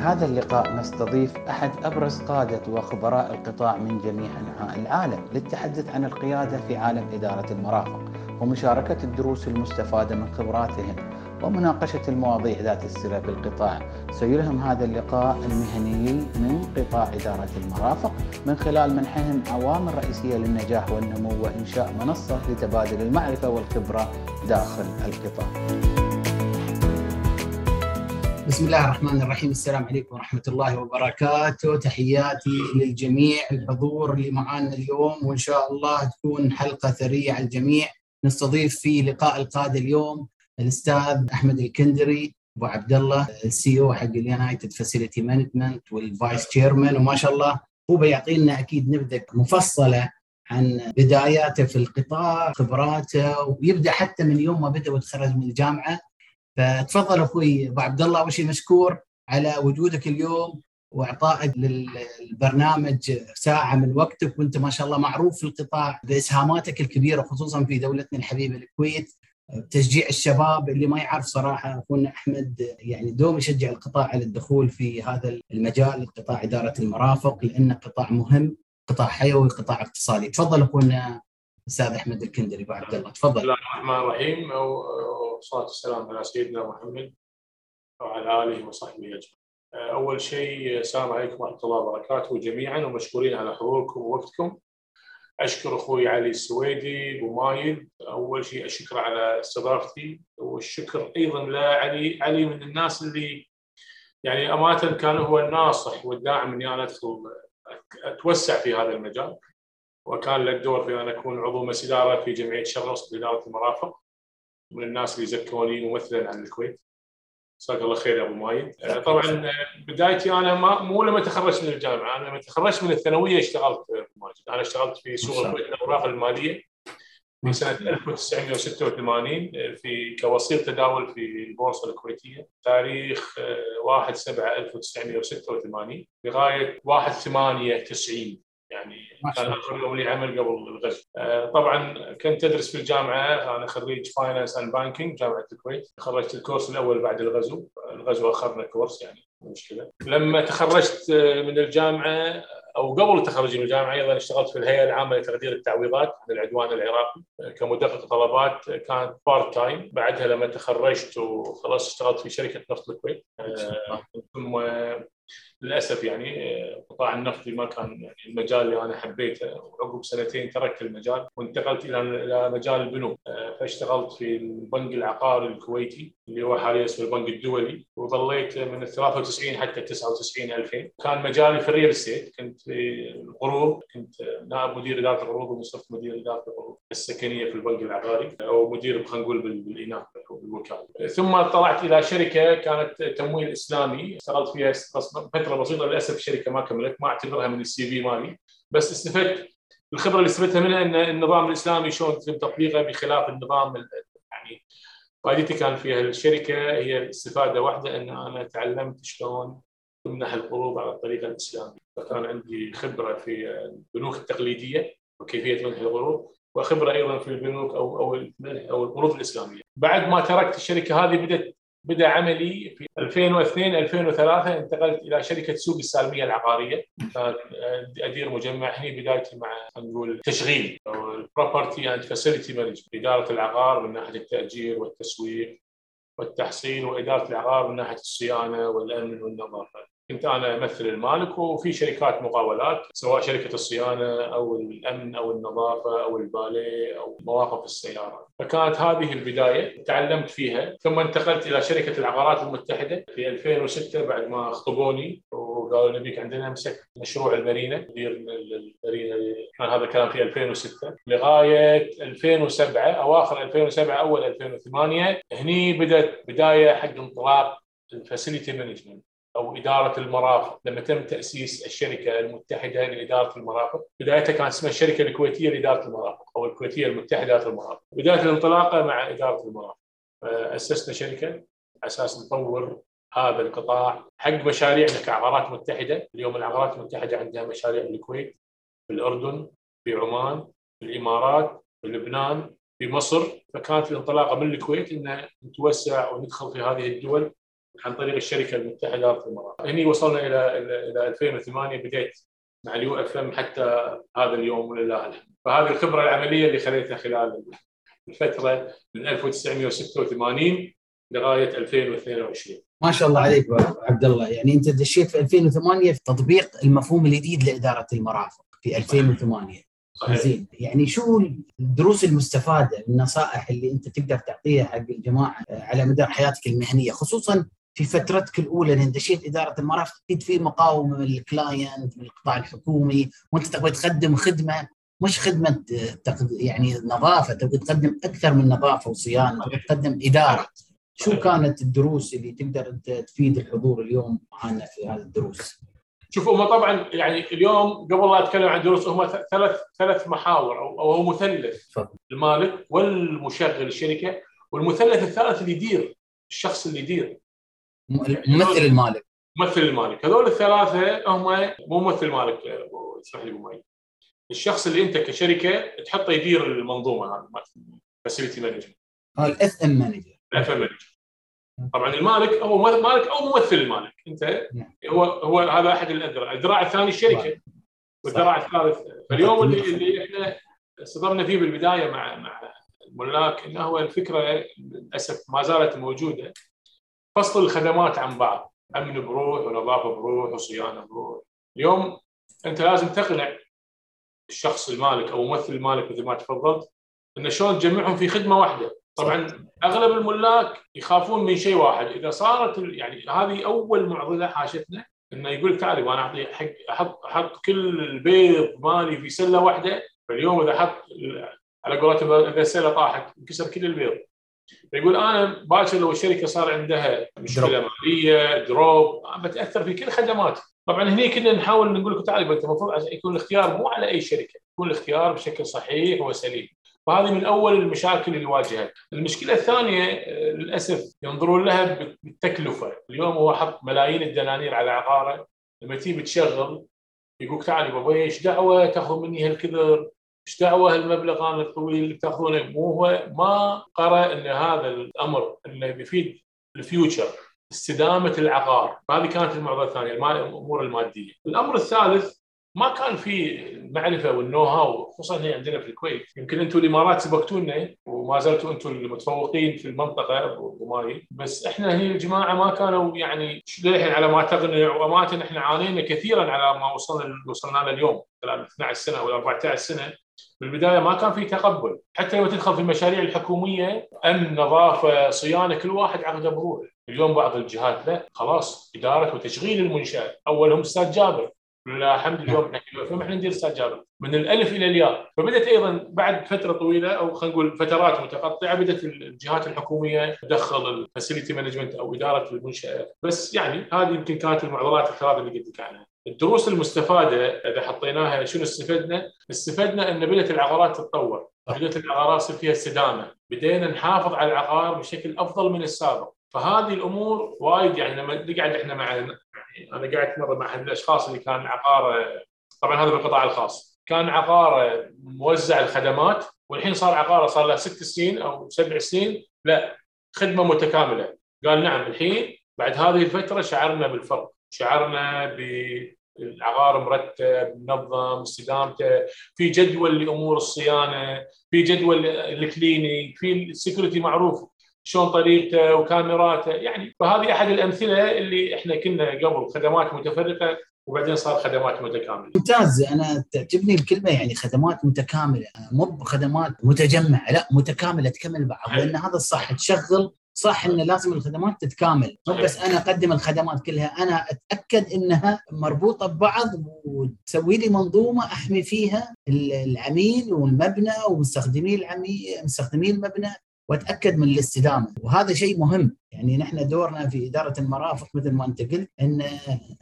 هذا اللقاء نستضيف أحد أبرز قادة وخبراء القطاع من جميع أنحاء العالم للتحدث عن القيادة في عالم إدارة المرافق ومشاركة الدروس المستفادة من خبراتهم ومناقشة المواضيع ذات الصلة بالقطاع. سيلهم هذا اللقاء المهنيي من قطاع إدارة المرافق من خلال منحهم عوامل رئيسية للنجاح والنمو وإنشاء منصة لتبادل المعرفة والخبرة داخل القطاع. بسم الله الرحمن الرحيم. السلام عليكم ورحمة الله وبركاته. تحياتي للجميع الحضور اللي معانا اليوم وإن شاء الله تكون حلقة ثرية على الجميع. نستضيف في لقاء القادة اليوم الأستاذ أحمد الكندري أبو عبد الله ال CEO حق ال United Facility Management وال vice chairman وما شاء الله هو بيعطي لنا أكيد نبذة مفصلة عن بداياته في القطاع خبراته ويبدأ حتى من يوم ما بدأ وتخرج من الجامعة. فتفضل أخوي أبو عبد الله أول شيء مشكور على وجودك اليوم وإعطائك للبرنامج ساعة من وقتك وأنت ما شاء الله معروف في القطاع بإسهاماتك الكبيرة خصوصا في دولتنا الحبيبة الكويت. تشجيع الشباب اللي ما يعرف صراحة أخونا أحمد يعني دوم يشجع القطاع على الدخول في هذا المجال قطاع إدارة المرافق لأنه قطاع مهم قطاع حيوي قطاع اقتصادي. تفضل أخونا أستاذ أحمد الكندري أبو عبد الله تفضل. بسم الله الرحمن الرحيم. والصلاه والسلام على سيدنا محمد وعلى آله وصحبه أجمعين. أول شيء السلام عليكم ورحمة الله وبركاته جميعا ومشكورين على حضوركم ووقتكم. أشكر أخوي علي السويدي أبو مايد أول شيء اشكره على استضافتي. والشكر أيضا لعلي علي من الناس اللي يعني امانه كان هو الناصح والداعم إني أنا أدخل أتوسع في هذا المجال. وكان له الدور في أن أكون عضو مجلس إدارة في جمعية الاوسط لاداره المرافق من الناس اللي زكوني ممثلا عن الكويت. جزاك الله خير يا أبو مايد. طبعا بدايتي أنا ما مو لما تخرجت من الجامعة أنا لما تخرجت من الثانوية اشتغلت ماجد أنا اشتغلت في سوق الكويت الأوراق المالية في سنة 1986 في كوسيط تداول في البورصة الكويتية. تاريخ 1 7 1986 لغاية 1 8 90 يعني كان اخر يوم لي عمل قبل الغزو. طبعا كنت ادرس في الجامعة أنا خريج finance and banking جامعة الكويت، خرجت الكورس الأول بعد الغزو، الغزو اخرنا كورس يعني مشكلة. لما تخرجت من الجامعة أو قبل تخرجي من الجامعة أيضا اشتغلت في الهيئة العامة لتقدير التعويضات عن العدوان العراقي. كمدقق طلبات كانت part time، بعدها لما تخرجت وخلاص اشتغلت في شركة نفط الكويت. ثم للأسف يعني قطاع النفطي ما كان يعني المجال اللي أنا حبيته وعقب سنتين تركت المجال وانتقلت إلى إلى مجال البنوك. فاشتغلت في البنك العقاري الكويتي اللي هو حاليا اسمه البنك الدولي وظليت من 93 حتى 99 2000 كان مجالي في الريال استيت كنت في القروض كنت نائب مدير إدارة القروض وصرت مدير إدارة القروض السكنية في البنك العقاري أو مدير خلينا نقول بالإناث بالوكالة. ثم طلعت إلى شركة كانت تمويل إسلامي اشتغلت فيها فترة بسيطة للأسف الشركة ما كملت ما أعتبرها من السي في مالي بس استفدت الخبرة اللي استفدتها منها إن النظام الإسلامي شلون يتم تطبيقه بخلاف النظام يعني فائدتي كان في الشركة هي استفادة واحدة إن أنا تعلمت شلون تمنح القروض على الطريقة الإسلامية فكان عندي خبرة في البنوك التقليدية وكيفية منح القروض وخبرة أيضا في البنوك أو أو أو القروض الإسلامية. بعد ما تركت الشركة هذه بدأت بدأ عملي في 2002 2003 انتقلت إلى شركة سوق السالمية العقارية أدير مجمع هني بدايتي مع نقول تشغيل أو ال property and facility management إدارة العقار من ناحية التأجير والتسويق والتحصيل وإدارة العقار من ناحية الصيانة والأمن والنظافة. كنت أنا أمثل المالك وفي شركات مقاولات سواء شركة الصيانة أو الأمن أو النظافة أو الباليه أو مواقف السيارات فكانت هذه البداية تعلمت فيها ثم انتقلت إلى شركة العقارات المتحدة في 2006 بعد ما خطبوني وقالوا نبيك عندنا امسك مشروع المارينا مدير المارينا. كان هذا الكلام في 2006 لغاية 2007 أواخر 2007 أول 2008 هني بدأت بداية حق انطلاق ال facility management. أو إدارة المرافق. لما تم تأسيس الشركة المتحدة لإدارة المرافق بدايتها كانت اسمها الشركة الكويتية لإدارة المرافق أو الكويتية المتحدة لإدارة المرافق. بداية الانطلاقة مع إدارة المرافق. اسسنا شركة على أساس نطور هذا القطاع حق مشاريعنا كعقارات متحدة. اليوم العقارات المتحدة عندها مشاريع في الكويت في الأردن في عمان في الإمارات في لبنان في مصر. فكانت الانطلاقة من الكويت ان نتوسع وندخل في هذه الدول عن طريق الشركة المتحدة اداره المرافق. هني وصلنا إلى إلى 2008 بديت مع ال UFM حتى هذا اليوم ولله الحمد. فهذه الخبرة العملية اللي خليتها خلال الفترة من 1986 لغاية 2022. ما شاء الله عليك عبد الله يعني أنت دشيت في 2008 في تطبيق المفهوم الجديد لإدارة المرافق في 2008 صحيح. زين يعني شو الدروس المستفادة النصائح اللي أنت تقدر تعطيها حق الجماعة على مدار حياتك المهنية خصوصا في فترتك الأولى لأن دشيت إدارة المرافق أكيد في مقاومة من ال client من القطاع الحكومي وأنت تبغى تقدم خدمة مش خدمة يعني نظافة تبغى تقدم أكثر من نظافة وصيانة تبغى تقدم إدارة. شو كانت الدروس اللي تقدر انت تفيد الحضور اليوم معنا في هذه الدروس؟ شوف هم طبعا يعني اليوم قبل لا أتكلم عن دروس هم ثلاث ثلاث محاور أو هو مثلث. المالك والمشغل الشركة والمثلث الثالث اللي يدير الشخص اللي يدير. ممثل المالك. ممثل المالك. هذول الثلاثة هم مو ممثل المالك اسمح لي أبو الشخص اللي أنت كشركة تحطه يدير المنظومة هذه facility management ال FM manager ال FM manager طبعا المالك هو مالك أو ممثل المالك أنت نعم. هو هو هذا أحد الاذرع، الذراع الثاني الشركة. والذراع الثالث. فاليوم اللي اللي إحنا صدمنا فيه بالبداية مع مع الملاك إنه هو الفكرة للأسف ما زالت موجودة. فصل الخدمات عن بعض. أمن بروح ونظافة بروح وصيانة بروح. اليوم أنت لازم تقنع الشخص المالك أو ممثل المالك مثل ما تفضلت انه شلون تجمعهم في خدمة واحدة. طبعا أغلب الملاك يخافون من شيء واحد. إذا صارت يعني هذه أول معضلة حاشتنا إنه يقول لك تعال أنا أعطي أحط أحط كل البيض مالي في سلة واحدة. فاليوم إذا حط على قولتهم إذا السلة طاحت انكسر كل البيض. فيقول أنا باكر لو الشركة صار عندها مشكلة مالية دروب بتأثر في كل خدماتي طبعا هني كنا نحاول نقول لكم تعال انت المفروض يكون الاختيار مو على أي شركة يكون الاختيار بشكل صحيح وسليم. وهذه من أول المشاكل اللي واجهت. المشكلة الثانية آه، للأسف ينظرون لها بالتكلفة، اليوم هو حط ملايين الدنانير على عقارة. لما تيجي تشغل يقول تعال يا إيش دعوة؟ تاخذ مني هالكثر؟ إيش دعوه هالمبلغ الطويل اللي تاخذونه؟ مو هو ما قرأ إن هذا الأمر إنه بيفيد الفيوتشر استدامة العقار، هذه كانت المعضلة الثانية الأمور المادية. الأمر الثالث ما كان في المعرفة والنو هاو خصوصا هنا عندنا في الكويت يمكن أنتم الإمارات سبقتونا وما زلتوا أنتم المتفوقين في المنطقة ابو ماي بس إحنا هنا الجماعة ما كانوا يعني للحين على ما تقنع وأمانة إحنا عانينا كثيرا على ما وصلنا وصلنا له اليوم خلال 12 سنة أو 14 سنة بالبدايه ما كان في تقبل. حتى لما تدخل في المشاريع الحكومية أمن نظافة صيانة كل واحد عقده بروح اليوم بعض الجهات لا. خلاص إدارة وتشغيل المنشاه أولهم أستاذ جابر. لا الحمد اليوم إحنا إحنا ندير استاجار من الألف إلى الياء. فبدأت أيضا بعد فترة طويلة أو خلينا نقول فترات متقطعة بدأت الجهات الحكومية تدخل ال facility management أو إدارة المنشأة بس يعني هذه يمكن كانت المعضلات الثلاثة اللي قلت لك عنها. الدروس المستفادة إذا حطيناها شنو استفدنا؟ استفدنا أن بدأت العقارات تتطور. بدأت العقارات يصير فيها استدامة. بدينا نحافظ على العقار بشكل أفضل من السابق. فهذه الأمور وايد يعني لما نقعد إحنا مع أنا قعدت مرة مع أحد الأشخاص اللي كان عقاره طبعا هذا بالقطاع الخاص. كان عقاره موزع الخدمات والحين صار عقاره صار له ست سنين أو سبع سنين لا خدمة متكاملة. قال نعم الحين بعد هذه الفترة شعرنا بالفرق. شعرنا بالعقار مرتب منظم استدامته في جدول لأمور الصيانة في جدول ال cleaning في ال security معروف شلون طريقته وكاميراته. يعني فهذه أحد الأمثلة اللي إحنا كنا قبل خدمات متفرقة وبعدين صار خدمات متكاملة. ممتاز. أنا تعجبني الكلمة يعني خدمات متكاملة. مو خدمات متجمعة لا متكاملة تكمل بعض. لأن هذا الصح تشغل صح إن لازم الخدمات تتكامل. مو بس أنا أقدم الخدمات كلها أنا أتأكد إنها مربوطة ببعض وتسوي لي منظومة أحمي فيها العميل والمبنى ومستخدمي العميل مستخدمي المبنى وأتأكد من الاستدامة. وهذا شيء مهم. يعني نحن دورنا في إدارة المرافق مثل ما أنت قلت إن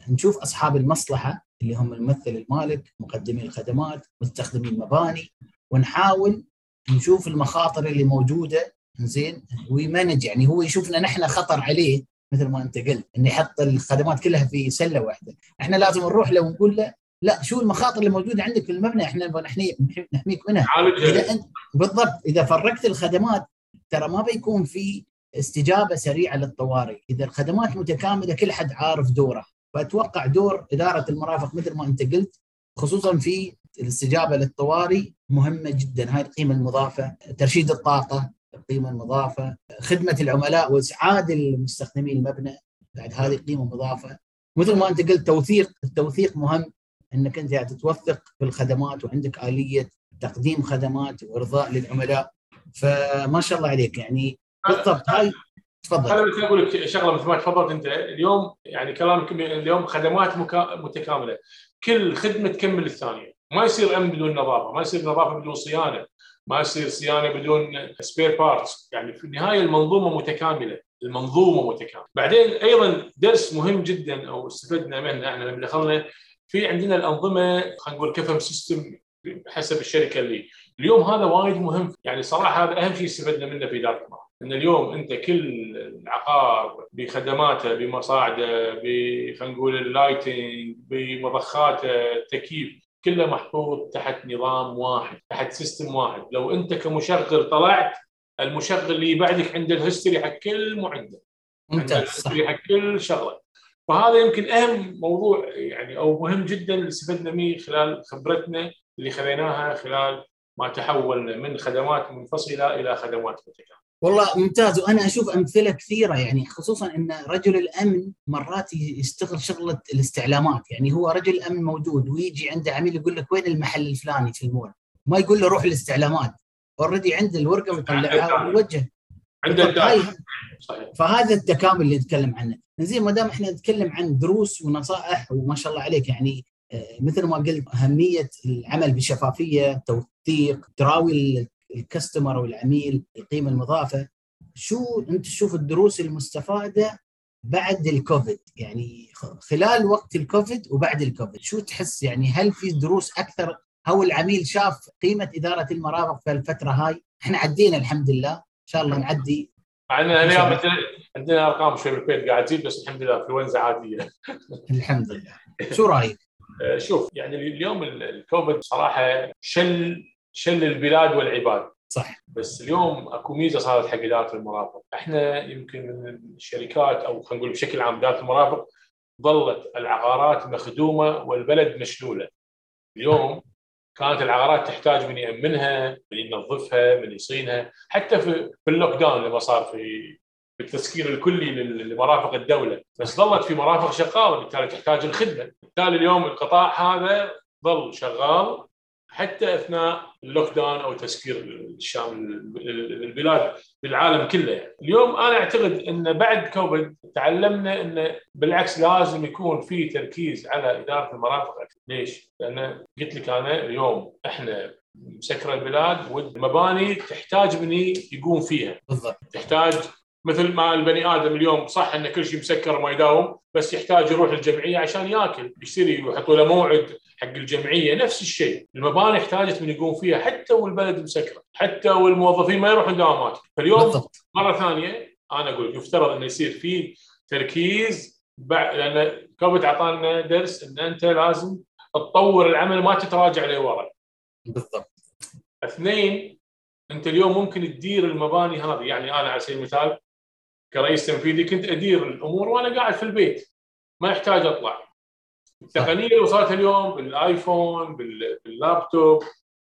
نشوف أصحاب المصلحة اللي هم الممثل المالك مقدمي الخدمات مستخدمي المباني ونحاول نشوف المخاطر اللي موجودة زين؟ ويمانج يعني هو يشوفنا نحن خطر عليه مثل ما أنت قلت إنه يحط الخدمات كلها في سلة واحدة، إحنا لازم نروح له ونقول له لا شو المخاطر اللي موجودة عندك في المبنى؟ إحنا نحميك منها. إذا انت بالضبط إذا فرقت الخدمات ترى ما بيكون في استجابة سريعة للطوارئ، إذا الخدمات متكاملة كل حد عارف دوره، فأتوقع دور إدارة المرافق مثل ما أنت قلت خصوصا في الاستجابة للطوارئ مهمة جدا. هاي القيمة المضافة، ترشيد الطاقة القيمه المضافة، خدمة العملاء وإسعاد المستخدمين المبنى. بعد هذه قيمه مضافه، مثل ما أنت قلت توثيق التوثيق مهم إنك أنت تتوثق بالخدمات وعندك آلية تقديم خدمات وإرضاء للعملاء. فما شاء الله عليك يعني بالضبط. هاي تفضل. أنا بس أقول لك شغلة مثل ما تفضلت أنت اليوم يعني كلامك اليوم خدمات مكا... متكاملة. كل خدمة تكمل الثانية. ما يصير أمن بدون نظافة ما يصير نظافة بدون صيانة. ما يصير صيانة بدون spare parts يعني في النهاية المنظومة متكاملة. المنظومة متكاملة. بعدين أيضا درس مهم جدا أو استفدنا منه إحنا لما دخلنا في عندنا الأنظمة خلينا نقول CAFM system حسب الشركة اللي. اليوم هذا وايد مهم. يعني صراحة هذا أهم شيء استفدنا منه في إدارة المرافق إن اليوم أنت كل العقار بخدماته بمصاعده خلينا نقول ال lighting بمضخاته التكييف كله محطوط تحت نظام واحد تحت system واحد. لو أنت كمشغل طلعت المشغل اللي بعدك عنده ال history حق كل معده ممتاز حق كل شغلة. فهذا يمكن أهم موضوع يعني أو مهم جدا اللي استفدنا منه خلال خبرتنا اللي خذيناها خلال ما تحولنا من خدمات منفصلة إلى خدمات متكاملة. والله ممتاز. وأنا أشوف أمثلة كثيرة يعني خصوصا إن رجل الأمن مرات يشتغل شغلة الاستعلامات. يعني هو رجل الامن موجود ويجي عنده عميل يقول لك وين المحل الفلاني في المول؟ ما يقول له روح الاستعلامات. already عنده الورقة ويطلعها ويوجه عنده فهذا التكامل اللي نتكلم عنه. زين ما دام إحنا نتكلم عن دروس ونصائح وما شاء الله عليك يعني آه، مثل ما قلت أهمية العمل بشفافية توثيق تراوي ال customer والعميل القيمه المضافة شو أنت تشوف الدروس المستفادة بعد الكوفيد؟ يعني خلال وقت الكوفيد وبعد الكوفيد شو تحس؟ يعني هل في دروس أكثر أو العميل شاف قيمة إدارة المرافق في الفترة هاي؟ إحنا عدينا الحمد لله إن شاء الله نعدي. عندنا اليوم عندنا أرقام شوي قاعد تزيد بس الحمد لله انفلونزا عادية. الحمد لله. شو رأيك؟ آه، شوف يعني اليوم الكوفيد صراحة شل شل البلاد والعباد. صح. بس اليوم اكو ميزة صارت حق إدارة المرافق، إحنا يمكن من الشركات أو خلينا نقول بشكل عام إدارة المرافق ظلت العقارات مخدومة والبلد مشلولة. اليوم كانت العقارات تحتاج من يأمنها، من ينظفها، من يصينها، حتى في في ال lockdown لما صار في بالتسكير الكلي لمرافق الدولة، بس ظلت في مرافق شغالة بالتالي تحتاج الخدمة، بالتالي اليوم القطاع هذا ظل شغال. حتى أثناء ال lockdown أو تسكير الشامل البلاد بالعالم كله يعني. اليوم أنا أعتقد إن بعد كوفيد تعلمنا إن بالعكس لازم يكون في تركيز على إدارة المرافق ليش؟ لأن قلت لك أنا اليوم إحنا مسكره البلاد والمباني تحتاج من يقوم فيها بالضبط تحتاج مثل ما البني آدم اليوم صح ان كل شيء مسكر ما يداوم بس يحتاج يروح الجمعية عشان ياكل يشتري ويحطوا له موعد حق الجمعية نفس الشيء. المباني احتاجت من يقوم فيها حتى والبلد مسكرة حتى والموظفين ما يروحون دوامات فاليوم بالضبط. مرة ثانية أنا أقول يفترض إنه يصير في تركيز بعد لأن كوفيد أعطانا درس إن أنت لازم تطور العمل ما تتراجع لورا بالضبط. اثنين أنت اليوم ممكن تدير المباني هذه. يعني أنا على سبيل المثال كرئيس تنفيذي كنت أدير الأمور وأنا قاعد في البيت. ما يحتاج أطلع. التقنيه اللي وصلت اليوم بالآيفون باللابتوب.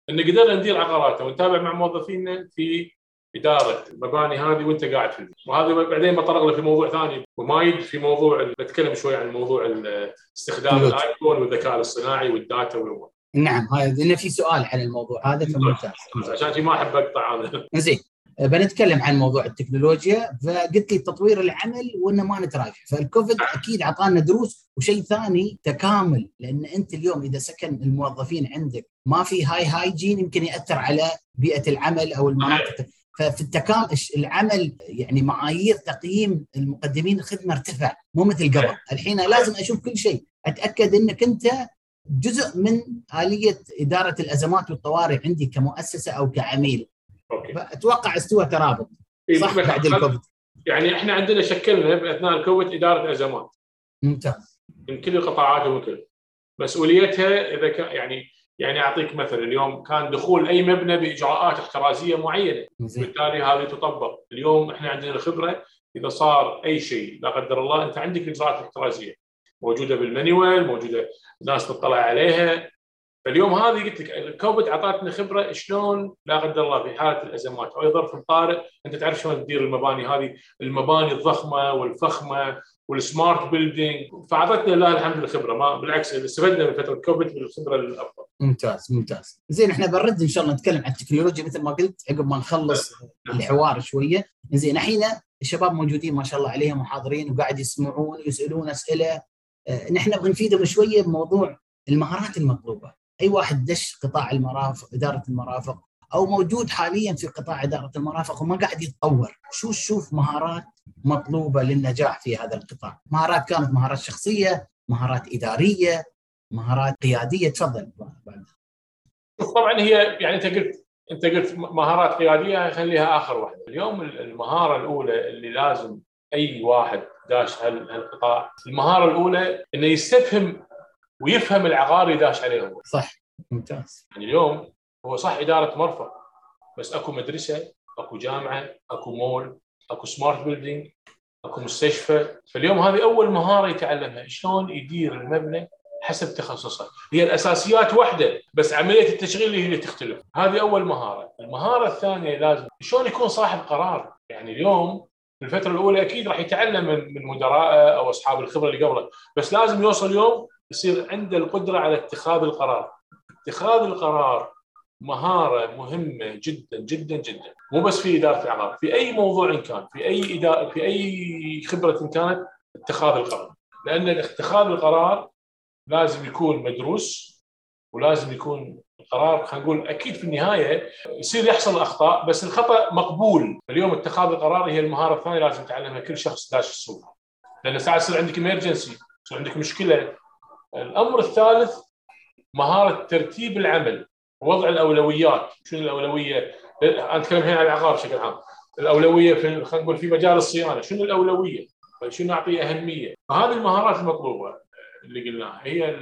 إن قدرنا ندير عقاراتنا ونتابع مع موظفينا في إدارة المباني هذه وأنت قاعد في البيت. وهذا بعدين بطرق له في موضوع ثاني. ومايد في موضوع بتكلم شوي عن موضوع استخدام الآيفون والذكاء الاصطناعي وال data والأمور. نعم هذا في سؤال عن الموضوع هذا فممتاز. عشان ما أحب أقطع هذا. زين بنتكلم عن موضوع التكنولوجيا فقلت لي تطوير العمل وإنه ما نتراجع. فالكوفيد أكيد اعطانا دروس وشيء ثاني تكامل لأن أنت اليوم إذا سكن الموظفين عندك ما في هاي hygiene يمكن يأثر على بيئة العمل أو المناطق. ففي التكامل العمل؟ يعني معايير تقييم المقدمين الخدمة ارتفع مو مثل قبل. الحين لازم أشوف كل شيء. أتأكد إنك أنت جزء من آلية إدارة الأزمات والطوارئ عندي كمؤسسة أو كعميل. أوكي. أتوقع استوى ترابط. إيه، صح بعد الكوفيد. يعني إحنا عندنا شكلنا أثناء الكوفيد إدارة ازمات ممتاز. من كل القطاعات ومن كل. مسؤوليتها إذا كان يعني يعني أعطيك مثل اليوم كان دخول أي مبنى بإجراءات احترازية معينة. بالتالي هذه تطبق. اليوم إحنا عندنا الخبره إذا صار أي شيء لا قدر الله أنت عندك الاجراءات الاحترازيه موجودة بال manual موجودة ناس تطلع عليها. فاليوم هذه قلت لك الكوفيد اعطتنا خبرة شلون لا قدر الله في حاله الأزمات. أو ظرف طارئ أنت تعرف شلون تدير المباني هذه؟ المباني الضخمة والفخمة وال smart building فأعطتنا لله الحمد الخبره ما بالعكس استفدنا من فترة كوفيد بالخبره الافضل. ممتاز ممتاز. زين إحنا بنرد إن شاء الله نتكلم عن التكنولوجيا مثل ما قلت عقب ما نخلص الحوار شوية. زين الحين الشباب موجودين ما شاء الله عليهم محاضرين وقاعد يسمعون ويسألون أسئلة. آه، نحن نبغى نفيدهم شوية بموضوع المهارات المطلوبة. أي واحد دش قطاع المرافق إدارة المرافق أو موجود حاليا في قطاع إدارة المرافق وما قاعد يتطور. شو تشوف مهارات مطلوبة للنجاح في هذا القطاع؟ مهارات كانت مهارات شخصية مهارات إدارية مهارات قيادية. تفضل. طبعا هي يعني أنت قلت أنت قلت مهارات قيادية خليها آخر واحدة اليوم المهارة الأولى اللي لازم أي واحد داش هالقطاع المهارة الأولى إنه يستفهم ويفهم العقار اللي داش عليه هو. صح. ممتاز. يعني اليوم هو صح إدارة مرفق بس أكو مدرسة أكو جامعة أكو مول أكو سمارت بيلدينج أكو مستشفى. فاليوم هذه أول مهارة يتعلمها شلون يدير المبنى حسب تخصصه. هي الأساسيات واحدة بس عملية التشغيل هي اللي تختلف. هذه أول مهارة. المهارة الثانية لازم شلون يكون صاحب قرار؟ يعني اليوم في الفترة الأولى أكيد راح يتعلم من من مدرائه أو أصحاب الخبرة اللي قبله بس لازم يوصل يوم يصير عنده القدرة على اتخاذ القرار. اتخاذ القرار مهارة مهمة جدا جدا جدا. مو بس في إدارة الاعمال في أي موضوع كان في أي إدارة في أي خبرة كانت اتخاذ القرار. لأن اتخاذ القرار لازم يكون مدروس ولازم يكون القرار خلينا نقول أكيد في النهاية يصير يحصل أخطاء بس الخطأ مقبول. اليوم اتخاذ القرار هي المهارة الثانية لازم يتعلمها كل شخص داش السوق. لأن ساعات يصير عندك امرجنسي يصير عندك مشكلة الأمر الثالث مهارة ترتيب العمل وضع الأولويات. شنو الأولوية؟ أنا أتكلم هنا عن العقار بشكل عام. الأولوية في خلينا نقول في مجال الصيانة. شنو الأولوية؟ شنو نعطيه أهمية؟ فهذه المهارات المطلوبة اللي قلناها. هي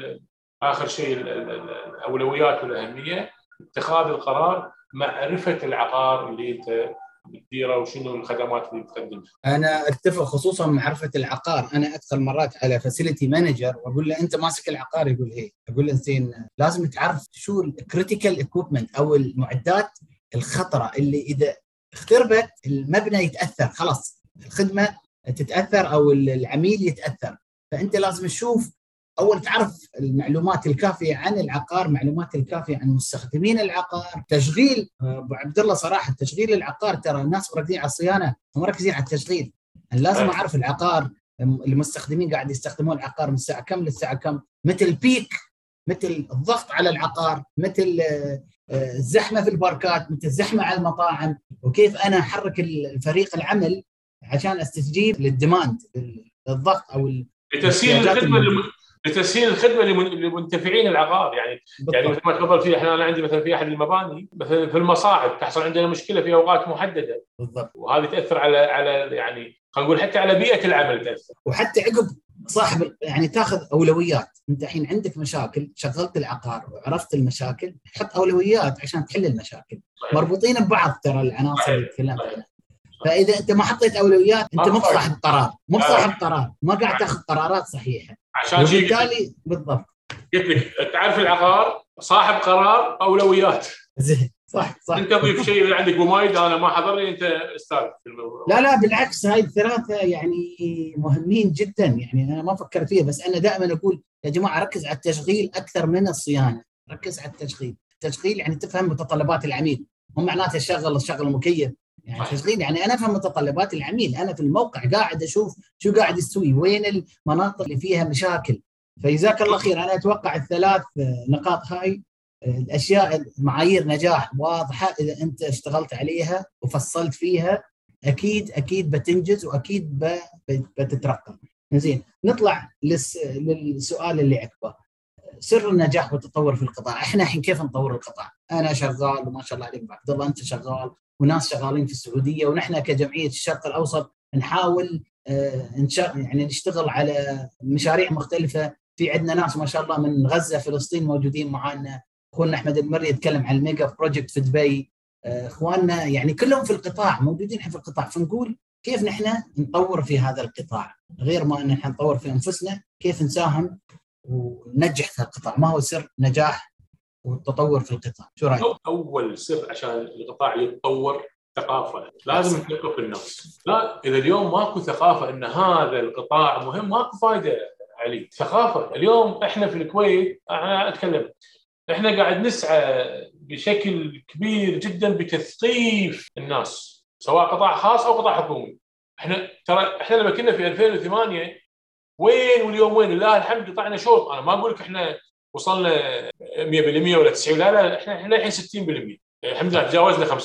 آخر شيء الأولويات والأهمية اتخاذ القرار معرفة العقار اللي أنت بتديره وشنو الخدمات اللي بتقدمها؟ أنا أتفق خصوصا معرفه العقار، أنا أدخل مرات على facility manager وأقول له أنت ماسك العقار يقول إيه؟ أقول له زين لازم تعرف شو ال critical equipment أو المعدات الخطرة اللي إذا اختربت المبنى يتأثر خلاص الخدمة تتأثر أو العميل يتأثر فأنت لازم تشوف أول تعرف المعلومات الكافية عن العقار، معلومات الكافية عن مستخدمين العقار، تشغيل أبو عبد الله صراحة تشغيل العقار ترى الناس مركزين على الصيانة مركزين على التشغيل. لازم أعرف العقار المستخدمين قاعد يستخدمون العقار من الساعة كم للساعة كم، متى ال peak مثل الضغط على العقار، مثل آه، الزحمة في ال parkات، مثل الزحمة على المطاعم، وكيف أنا أحرك الفريق العمل عشان أستجيب لل demand الضغط أو لتسهيل الخدمة لتسهيل الخدمة لمنتفعين العقار. يعني بالضبط. يعني مثل ما تفضل في إحنا أنا عندي مثلا في أحد المباني مثلا في المصاعد تحصل عندنا مشكلة في أوقات محددة. بالضبط. وهذه تأثر على على يعني خلينا نقول حتى على بيئة العمل تأثر. وحتى عقب صاحب يعني تاخذ أولويات. أنت الحين عندك مشاكل شغلت العقار وعرفت المشاكل حط أولويات عشان تحل المشاكل. صحيح. مربوطين ببعض ترى العناصر اللي تكلمت عنها فإذا أنت ما حطيت أولويات أنت مو صاحب قرار. مو صاحب قرار. ما قاعد تاخذ قرارات صحيحة. عشان وبالتالي بالضبط. قلت لك تعرف العقار؟ صاحب قرار اولويات زين. صح صح. أنت تضيف شيء عندك ممايد أنا ما حضر لي أنت أستاذ في الموضوع لا لا بالعكس هاي الثلاثة يعني مهمين جدا. يعني أنا ما فكرت فيها بس أنا دائما أقول يا جماعة ركز على التشغيل أكثر من الصيانة. ركز على التشغيل. التشغيل يعني تفهم متطلبات العميل. مو معناته شغل شغل المكيف يعني يعني أنا أفهم متطلبات العميل. أنا في الموقع قاعد أشوف شو قاعد يسوي وين المناطق اللي فيها مشاكل. فجزاك الله خير. أنا أتوقع الثلاث نقاط هاي الأشياء معايير نجاح واضحة إذا أنت اشتغلت عليها وفصلت فيها أكيد أكيد بتنجز وأكيد بتترقى. زين نطلع للسؤال اللي عقبه. سر النجاح والتطور في القطاع، إحنا الحين كيف نطور القطاع؟ أنا شغال وما شاء الله عليك عبد الله أنت شغال. وناس شغالين في السعودية ونحن كجمعية الشرق الأوسط نحاول آه، يعني نشتغل على مشاريع مختلفة. في عندنا ناس ما شاء الله من غزة فلسطين موجودين معنا أخونا أحمد المري يتكلم عن ال mega project في دبي. آه، إخواننا يعني كلهم في القطاع موجودين في القطاع. فنقول كيف نحن نطور في هذا القطاع؟ غير ما ان نحن نطور في أنفسنا كيف نساهم وننجح في القطاع؟ ما هو سر نجاح والتطور في القطاع. شو رأيك؟ أول سر عشان القطاع يتطور ثقافة. لازم نثقف الناس لا إذا اليوم ماكو ثقافة إن هذا القطاع مهم ماكو فائده علي ثقافة. اليوم إحنا في الكويت أنا أتكلم إحنا قاعد نسعى بشكل كبير جدا بتثقيف الناس سواء قطاع خاص أو قطاع حكومي. إحنا ترى إحنا لما كنا في 2008 وين واليوم وين؟ لله الحمد قطعنا شوط. أنا ما أقول لك إحنا وصلنا 100% ولا 90 لا لا إحنا الحين 60% الحمد لله تجاوزنا 50%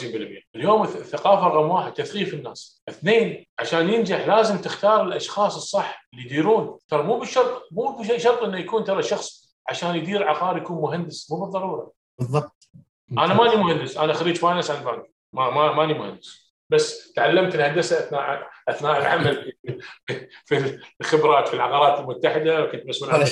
اليوم الثقافة رقم واحد تثقيف الناس. اثنين عشان ينجح لازم تختار الأشخاص الصح اللي يديرون. ترى مو بالشرط مو بشرط إنه يكون ترى شخص عشان يدير عقار يكون مهندس. مو بالضرورة. بالضبط. أنا ماني مهندس. أنا خريج finance bank ما, ما ماني مهندس. بس تعلمت الهندسة اثناء أثناء العمل في الخبرات في العقارات المتحدة وكنت مسؤول عن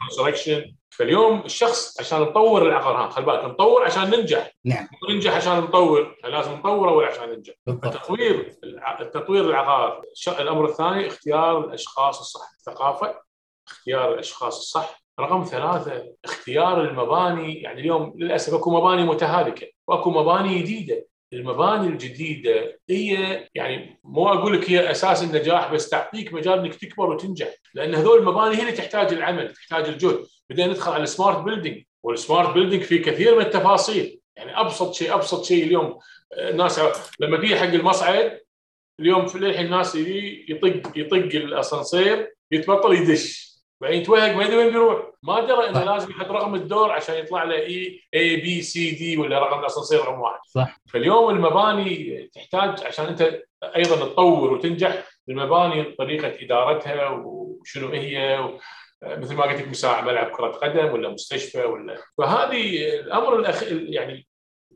construction فاليوم الشخص عشان نطور العقار ها خلي بالك نطور عشان ننجح. نعم. ننجح عشان نطور لازم نطور أول عشان ننجح. التطوير التطوير العقار. الأمر الثاني اختيار الأشخاص الصح. الثقافة اختيار الأشخاص الصح. رقم ثلاثة اختيار المباني. يعني اليوم للأسف أكو مباني متهالكة وأكو مباني جديدة. المباني الجديدة هي يعني مو أقول لك هي أساس النجاح بس تعطيك مجال إنك تكبر وتنجح. لأن هذول المباني هي اللي تحتاج العمل تحتاج الجهد. بدينا ندخل على ال smart building وال smart building فيه كثير من التفاصيل. يعني أبسط شيء أبسط شيء اليوم الناس لما تيجي حق المصعد اليوم في للحين الناس يطق يطق الأسانسير يتبطل يدش. بعدين يتوهق ما يدري وين بيروح؟ ما درى إنه لازم يحط رقم الدور عشان يطلع له A A B C D ولا رقم الاسانسير رقم واحد. صح. فاليوم المباني تحتاج عشان أنت أيضا تطور وتنجح المباني طريقة إدارتها وشنو هي مثل ما قلت لك مساحه ملعب كرة قدم ولا مستشفى ولا. فهذه الأمر الأخ... يعني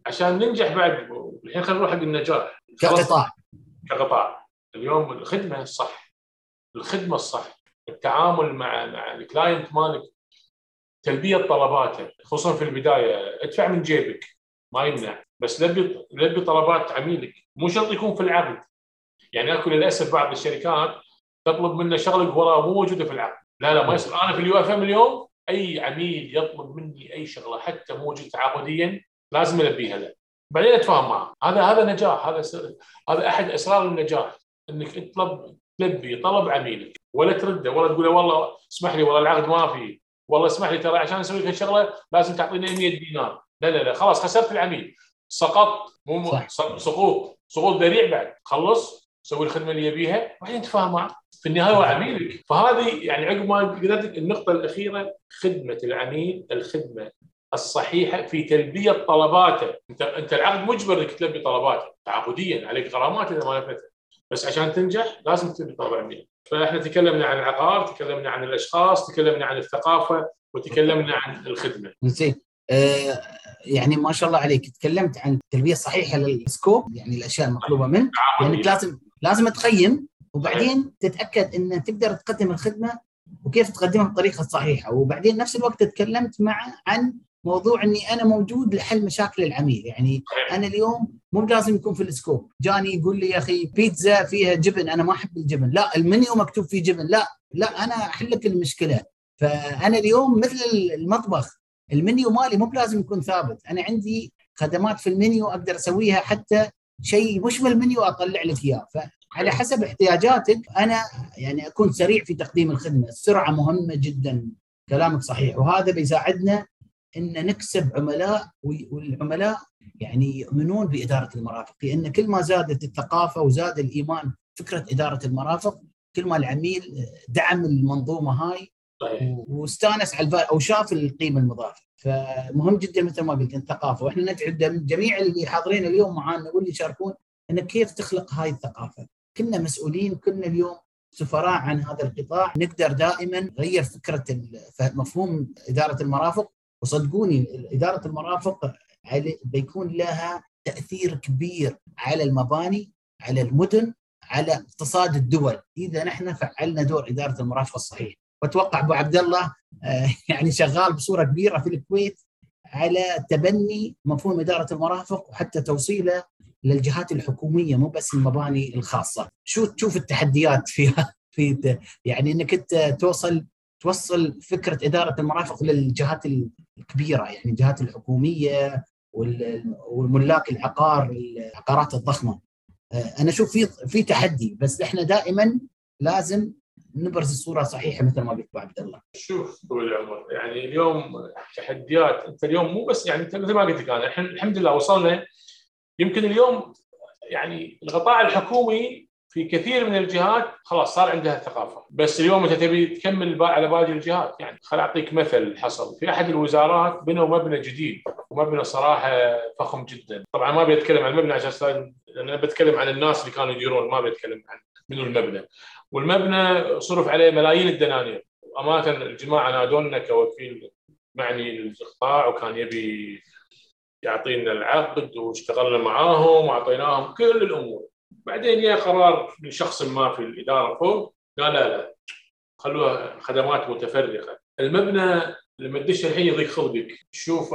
عشان ننجح بعد الحين خلينا نروح حق النجاح. كقطاع. كقطاع. اليوم الخدمة الصح الخدمة الصح التعامل مع مع ال client مالك تلبية طلباته خصوصا في البداية ادفع من جيبك ما يمنع بس لبي لبي طلبات عميلك مو شرط يكون في العقد. يعني اكو للأسف بعض الشركات تطلب منا شغله وراء مو موجودة في العقد. لا لا ما يصير. أنا في ال UFM اليوم أي عميل يطلب مني أي شغلة حتى موجود تعاقديا لازم البيها له. بعدين أتفاهم معه. هذا هذا نجاح. هذا هذا أحد أسرار النجاح إنك تطلب تلبي طلب عميلك. ولا ترده ولا تقول له والله اسمح لي والله العقد ما في. والله اسمح لي ترى عشان أسوي لك الشغله لازم تعطيني 100 دينار. لا لا لا خلاص خسرت العميل. سقطت مو. سقوط سقوط ذريع بعد. خلص سوي الخدمة اللي يبيها بعدين تفاهم معه في النهاية هو عميلك. فهذه يعني عقب ما قلت النقطة الأخيرة خدمة العميل الخدمة الصحيحة في تلبية طلباته. أنت أنت العقد مجبر إنك تلبي طلباته. تعاقديا عليك غرامات إذا ما نفذتها بس عشان تنجح لازم تلبي طلب عميل فاحنا تكلمنا عن العقار تكلمنا عن الأشخاص تكلمنا عن الثقافة وتكلمنا عن الخدمة. زين. آه يعني ما شاء الله عليك. تكلمت عن التلبيه الصحيحه للسكوب يعني الأشياء المطلوبة منك يعني لازم لازم تقيم وبعدين تتأكد إن تقدر تقدم الخدمة وكيف تقدمها بالطريقة الصحيحه وبعدين نفس الوقت تكلمت مع عن موضوع إني أنا موجود لحل مشاكل العميل. يعني أنا اليوم مو لازم يكون في السكوب. جاني يقول لي يا أخي بيتزا فيها جبن أنا ما أحب الجبن. لا المنيو مكتوب فيه جبن؟ لا لا أنا أحل لك المشكلة. فأنا اليوم مثل المطبخ. المنيو مالي مو لازم يكون ثابت. أنا عندي خدمات في المنيو أقدر أسويها حتى شيء مش بالمنيو أطلع لك إياه. فعلى حسب احتياجاتك أنا يعني أكون سريع في تقديم الخدمة. السرعة مهمة جدا. كلامك صحيح. وهذا بيساعدنا إن نكسب عملاء والعملاء يعني يؤمنون بإدارة المرافق لأن كل ما زادت الثقافة وزاد الإيمان فكرة إدارة المرافق كل ما العميل دعم المنظومة هاي واستانس على أو شاف القيمة المضافة. فمهم جدا مثل ما قلت الثقافه وإحنا ندعو جميع اللي حاضرين اليوم معانا واللي يشاركون انك كيف تخلق هاي الثقافة. كنا مسؤولين كنا اليوم سفراء عن هذا القطاع نقدر دائما نغير فكرة مفهوم إدارة المرافق وصدقوني إدارة المرافق بيكون لها تأثير كبير على المباني على المدن على اقتصاد الدول. إذا نحن فعلنا دور إدارة المرافق الصحيح. وأتوقع أبو عبد الله آه، يعني شغال بصورة كبيرة في الكويت على تبني مفهوم إدارة المرافق وحتى توصيله للجهات الحكومية مو بس المباني الخاصة، شو تشوف التحديات فيها؟ في يعني إنك أنت توصل توصل فكرة إدارة المرافق للجهات الكبيرة يعني الجهات الحكومية والملاك العقار العقارات الضخمة. آه، أنا أشوف في في تحدي بس إحنا دائما لازم نبرز الصورة صحيحة مثل ما قلت أبو عبد الله. شوف طويل العمر؟ يعني اليوم تحديات أنت اليوم مو بس يعني مثل ما قلت لك أنا الحمد لله وصلنا. يمكن اليوم يعني القطاع الحكومي في كثير من الجهات خلاص صار عندها الثقافه، بس اليوم انت تبي تكمل على باقي الجهات يعني خل أعطيك مثل حصل. في أحد الوزارات بنوا مبنى جديد ومبنى صراحة فخم جدا، طبعا ما بيتكلم عن المبنى عشان أنا بتكلم عن الناس اللي كانوا يديرون ما بيتكلم عن منو المبنى. والمبنى صرف عليه ملايين الدنانير. أمانة الجماعة نادونا كوكيل معني للقطاع وكان يبي يعطينا العقد واشتغلنا معاهم وأعطيناهم كل الأمور. بعدين جاء قرار من شخص ما في الإدارة فوق قال لا لا خلوها خدمات متفرقة. المبنى لما تدش الحين يضيق خلقك تشوف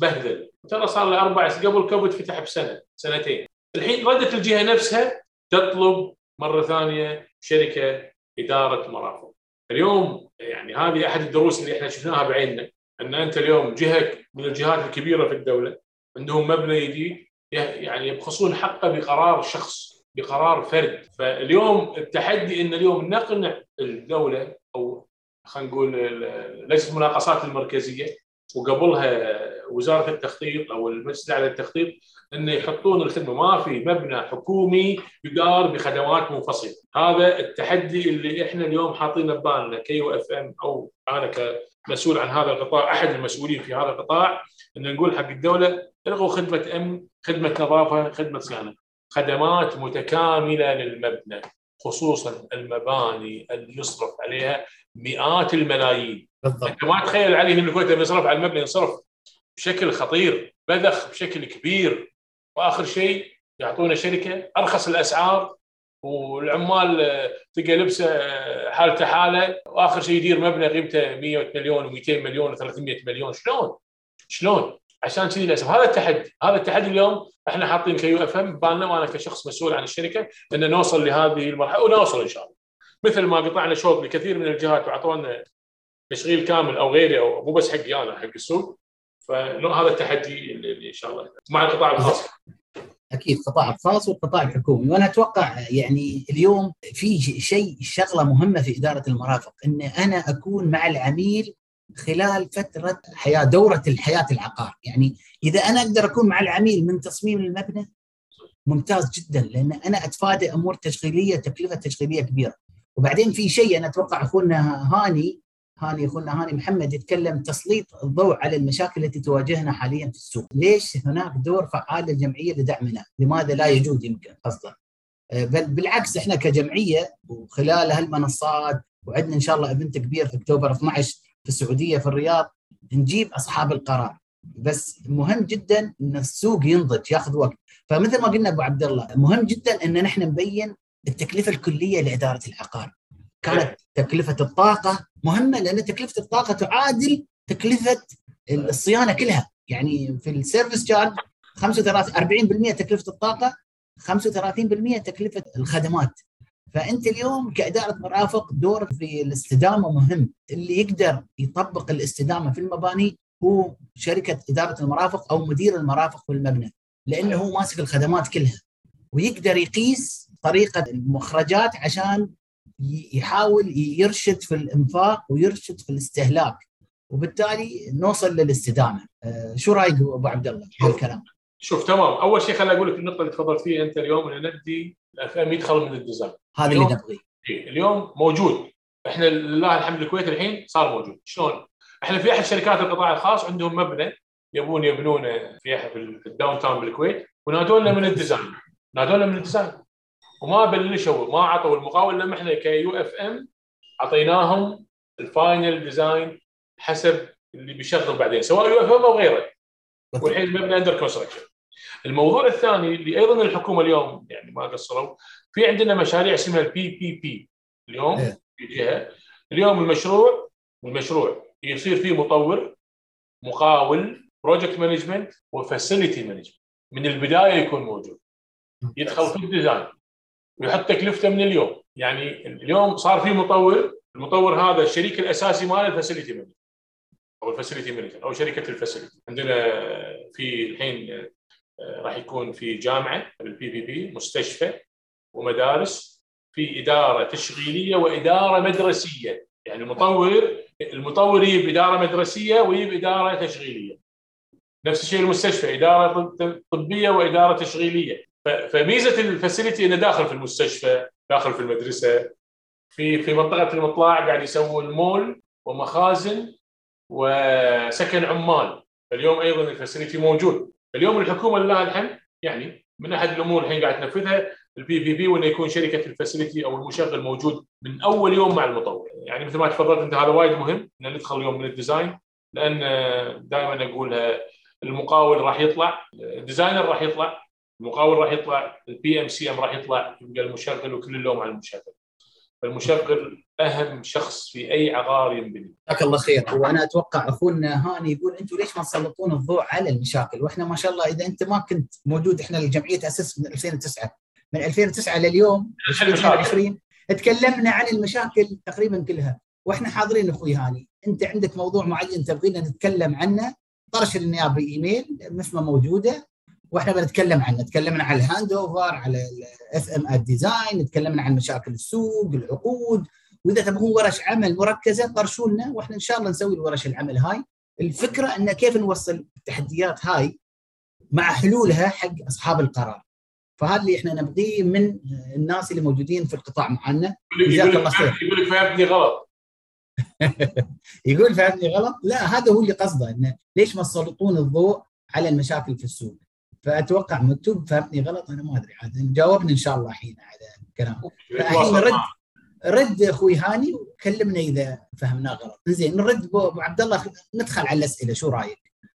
بهذل ترى صار له أربع قبل كوفيد فتح بسنة سنتين. الحين ردت الجهة نفسها تطلب مرة ثانية شركة إدارة مرافق. اليوم يعني هذه أحد الدروس اللي إحنا شفناها بعيننا أن أنت اليوم جهه من الجهات الكبيرة في الدولة عندهم مبنى جديد يعني يبخسون حقه بقرار شخص بقرار فرد. فاليوم التحدي إن اليوم نقنع الدولة أو خلينا نقول ليست المناقصات المركزية وقبلها وزارة التخطيط أو المجلس الأعلى للتخطيط انه يحطون الخدمة. ما في مبنى حكومي يدار بخدمات منفصلة. هذا التحدي اللي إحنا اليوم حاطينه ببالنا ك UFM أو أنا كمسؤول عن هذا القطاع أحد المسؤولين في هذا القطاع. ان نقول حق الدولة إلغوا خدمة امن خدمة نظافة خدمة صيانة. خدمات متكاملة للمبنى خصوصا المباني اللي يصرف عليها مئات الملايين. بالضبط. أنت ما تخيل علي ان الكويت لما يصرف على المبنى ينصرف بشكل خطير بذخ بشكل كبير. وآخر شيء يعطونا شركة أرخص الأسعار والعمال تلقى لبسه حالته حالة. وآخر شيء يدير مبنى قيمته 100 مليون و200 مليون و300 مليون. شلون؟ شلون؟ عشان كذي للأسف. هذا التحدي. هذا التحدي اليوم إحنا حاطين ك UFM ببالنا وأنا كشخص مسؤول عن الشركة ان نوصل لهذه المرحلة ونوصل إن شاء الله. مثل ما قطعنا شوط لكثير من الجهات وأعطونا تشغيل كامل أو غيري أو مو بس حقي أنا حق السوق. فهذا التحدي اللي إن شاء الله مع القطاع الخاص. أكيد القطاع الخاص والقطاع الحكومي. وأنا أتوقع يعني اليوم في شيء شغلة مهمة في إدارة المرافق إن أنا أكون مع العميل خلال فترة حياة دورة الحياة العقار يعني إذا أنا أقدر أكون مع العميل من تصميم المبنى ممتاز جدا لأن أنا أتفادى أمور تشغيلية تكلفة تشغيلية كبيرة وبعدين في شيء أنا أتوقع أخونا هاني هاني أخونا هاني محمد يتكلم تسليط الضوء على المشاكل التي تواجهنا حاليا في السوق، ليش هناك دور فعال للجمعية لدعمنا؟ لماذا لا يجوز يمكن قصدا؟ آه، بل بالعكس إحنا كجمعية وخلال هالمنصات وعندنا إن شاء الله event كبير في أكتوبر 12 في السعودية في الرياض نجيب أصحاب القرار. بس مهم جدا إن السوق ينضج ياخذ وقت. فمثل ما قلنا أبو عبد الله مهم جدا إن نحن نبين التكلفة الكلية لإدارة العقار. كانت تكلفة الطاقة مهمة لأن تكلفة الطاقة تعادل تكلفة الصيانة كلها. يعني في ال service charge 35 40% تكلفة الطاقة 35% تكلفة الخدمات. فأنت اليوم كاداره مرافق دورك في الاستدامة مهم. اللي يقدر يطبق الاستدامة في المباني هو شركة إدارة المرافق أو مدير المرافق في المبنى لأنه هو ماسك الخدمات كلها. ويقدر يقيس طريقة المخرجات عشان يحاول يرشد في الإنفاق ويرشد في الاستهلاك. وبالتالي نوصل للاستدامة. آه، شو رأيك أبو عبد الله؟ بالكلام شوف تمام. أول شيء خليني أقول لك النقطة اللي تفضلت فيها أنت اليوم ان نبدي ال FM يدخل من ال design هذا اللي نبغيه اليوم موجود. إحنا لله الحمد الكويت الحين صار موجود. شلون؟ إحنا في أحد شركات القطاع الخاص عندهم مبنى يبون يبنونه في في ال downtown بالكويت ونادونا من ال design. نادونا من ال design. وما بلشوا ما عطوا المقاول لما إحنا ك UFM أعطيناهم ال final design حسب اللي بيشغل بعدين سواء UFM أو غيره. والحين المبنى under construction الموضوع الثاني اللي أيضا الحكومة اليوم يعني ما قصروا في عندنا مشاريع اسمها ال PPP اليوم إيه. في جهة. اليوم المشروع المشروع يصير فيه مطور مقاول project management و facility management من البداية يكون موجود. يدخل في ال design. ويحط تكلفته من اليوم. يعني اليوم صار في مطور المطور هذا الشريك الأساسي مال ال facility manager أو ال facility manager أو شركة ال facility عندنا في الحين راح يكون في جامعة بال PPP مستشفى ومدارس في إدارة تشغيلية وإدارة مدرسية. يعني المطور المطور يجيب إدارة مدرسية ويجيب إدارة تشغيلية. نفس الشيء المستشفى إدارة طبية وإدارة تشغيلية. فميزة ال facility إنه داخل في المستشفى داخل في المدرسة. في في منطقة المطلع قاعد يسوون مول ومخازن وسكن عمال. اليوم أيضا ال facility موجود. اليوم الحكومة لله الحمد يعني من أحد الأمور الحين قاعد تنفذها ال PPP وإنه يكون شركة ال facility أو المشغل موجود من أول يوم مع المطور. يعني مثل ما تفضلت أنت هذا وايد مهم ان ندخل اليوم من ال design لأن دائما اقولها المقاول راح يطلع ال designer راح يطلع المقاول راح يطلع ال PMCM راح يطلع يبقى المشغل وكل اللوم على المشغل. فالمشغل أهم شخص في أي عقار ينبني. جزاك الله خير. وأنا أتوقع أخونا هاني يقول أنتم ليش ما تسلطون الضوء على المشاكل؟ وإحنا ما شاء الله إذا أنت ما كنت موجود إحنا الجمعية تاسست من 2009 من 2009 لليوم 2020 تكلمنا عن المشاكل تقريبا كلها. وإحنا حاضرين أخوي هاني. أنت عندك موضوع معين تبغينا نتكلم عنه؟ طرش لنا بإيميل مثل ما موجودة. وإحنا بنتكلم عنه. تكلمنا عن ال handover على ال FM design تكلمنا عن مشاكل السوق العقود. وإذا تبغون ورش عمل مركزة طرشوا لنا وإحنا إن شاء الله نسوي الورش العمل هاي. الفكرة إن كيف نوصل التحديات هاي مع حلولها حق أصحاب القرار. فهذا اللي إحنا نبغيه من الناس اللي موجودين في القطاع معنا جزاك الله خير. يقول لك فهمتني غلط. يقول فهمتني غلط؟ لا هذا هو اللي قصده انه ليش ما تسلطون الضوء على المشاكل في السوق؟ فأتوقع مكتوب فهمتني غلط أنا ما أدري عاد جاوبني إن شاء الله الحين على الكلام. فالحين رد رد أخوي هاني وكلمنا إذا فهمناه غلط. زين نرد أبو عبد الله ندخل على الأسئلة شو رأيك؟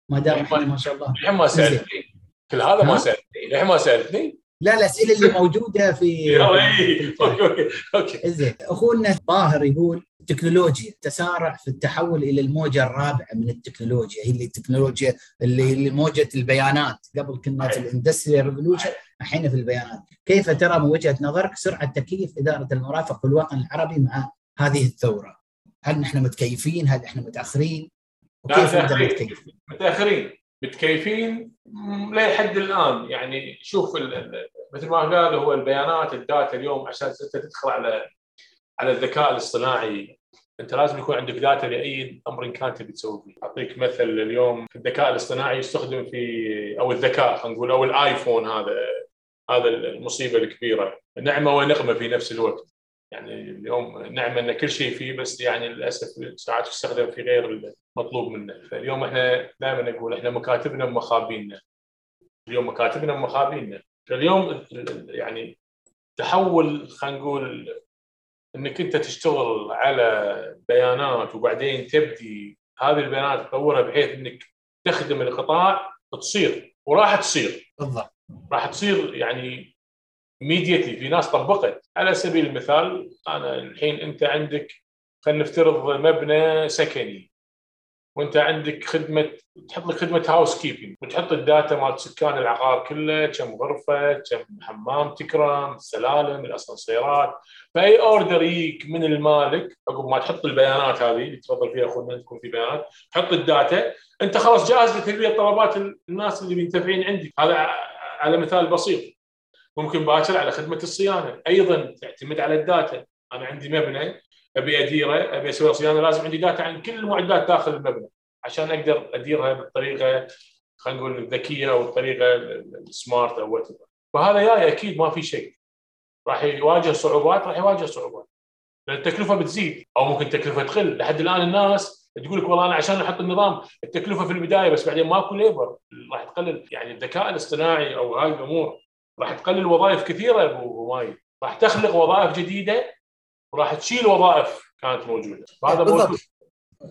ما دام إحنا ما شاء الله. الحين ما سألتني. كل هذا ما سألتني. الحين ما سألتني. لا الأسئلة اللي موجودة في إيه، okay okay. زين أخونا طاهر يقول التكنولوجيا تسارع في التحول إلى الموجة الرابعة من التكنولوجيا. هي اللي التكنولوجيا اللي, اللي موجة البيانات. قبل كنا في ال industrial revolution الحين في البيانات. كيف ترى من وجهة نظرك سرعة تكييف إدارة المرافق في الوطن العربي مع هذه الثورة؟ هل نحن متكيفين؟ هل إحنا متأخرين؟ وكيف نقدر نتكيف؟ متأخرين. متكيفين لحد الآن. يعني شوف مثل ما قال هو البيانات ال data اليوم عشان تدخل على على الذكاء الاصطناعي أنت لازم يكون عندك داتا لأي أمر كان تبي تسوي فيه، أعطيك مثل اليوم الذكاء الاصطناعي يستخدم في أو الذكاء خلينا نقول أو الآيفون هذا هذا المصيبة الكبيرة، نعمة ونقمة في نفس الوقت. يعني اليوم نعمة إن كل شيء فيه بس يعني للأسف ساعات يستخدم في غير المطلوب منه، فاليوم إحنا دائما نقول إحنا مكاتبنا ومخابينا. اليوم مكاتبنا ومخابينا، فاليوم يعني تحول خلينا نقول إنك أنت تشتغل على بيانات وبعدين تبدي هذه البيانات تطورها بحيث إنك تخدم القطاع تصير وراح تصير. بالضبط. راح تصير يعني ميديتي في ناس طبقت. على سبيل المثال أنا الحين أنت عندك خلينا نفترض مبنى سكني. وانت عندك خدمة تحط لك خدمة housekeeping وتحط ال data مال سكان العقار كله كم غرفة كم حمام تكرم السلالم الأسانسيرات. فأي order يجيك من المالك عقب ما تحط البيانات هذه اللي تفضل فيها اخونا تكون في بيانات تحط ال data. أنت خلاص جاهز لتلبيه طلبات الناس اللي منتفعين عندك. هذا على مثال بسيط. ممكن باكر على خدمة الصيانة. أيضا تعتمد على ال data. أنا عندي مبنى أبي أديره أبي أسوي صيانة لازم عندي data عن كل المعدات داخل المبنى عشان أقدر أديرها بالطريقة خلينا نقول الذكيه أو الطريقة ال smart أو what فهذا جاي أكيد ما في شيء. راح يواجه صعوبات راح يواجه صعوبات. لأن التكلفة بتزيد أو ممكن التكلفة تقل. لحد الآن الناس تقول لك والله أنا عشان أحط النظام التكلفة في البداية بس بعدين ماكو labor راح تقلل. يعني الذكاء الاصطناعي أو هاي الأمور راح تقلل وظائف كثيرة أبو ماي راح تخلق وظائف جديدة وراح تشيل وظائف كانت موجودة. فهذا موجود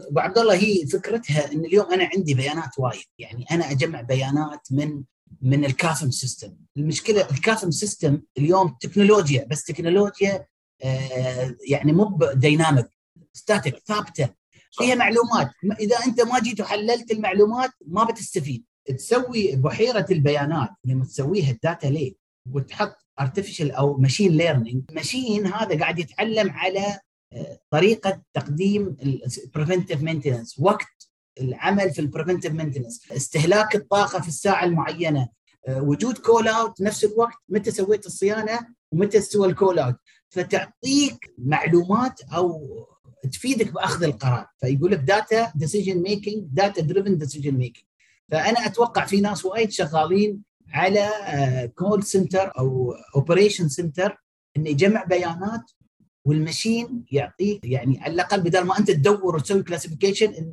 أبو عبد الله هي فكرتها إن اليوم أنا عندي بيانات وايد. يعني أنا أجمع بيانات من من ال CAFM system المشكلة ال CAFM system اليوم تكنولوجيا بس تكنولوجيا آه يعني مو dynamic static ثابتة. فيها معلومات. إذا أنت ما جيت وحللت المعلومات ما بتستفيد. تسوي بحيرة البيانات لما تسويها ال data lake وتحط artificial أو machine learning machine هذا قاعد يتعلم على آه، طريقة تقديم ال preventive maintenance وقت العمل في ال preventive maintenance استهلاك الطاقة في الساعة المعينة آه، وجود call out نفس الوقت متى سويت الصيانة ومتى استوى ال call out فتعطيك معلومات أو تفيدك بأخذ القرار. فيقول لك data decision making data driven decision making فأنا أتوقع في ناس وايد شغالين على call آه، center أو operation center إنه يجمع بيانات وال machine يعطيك يعني على الأقل بدل ما أنت تدور وتسوي classification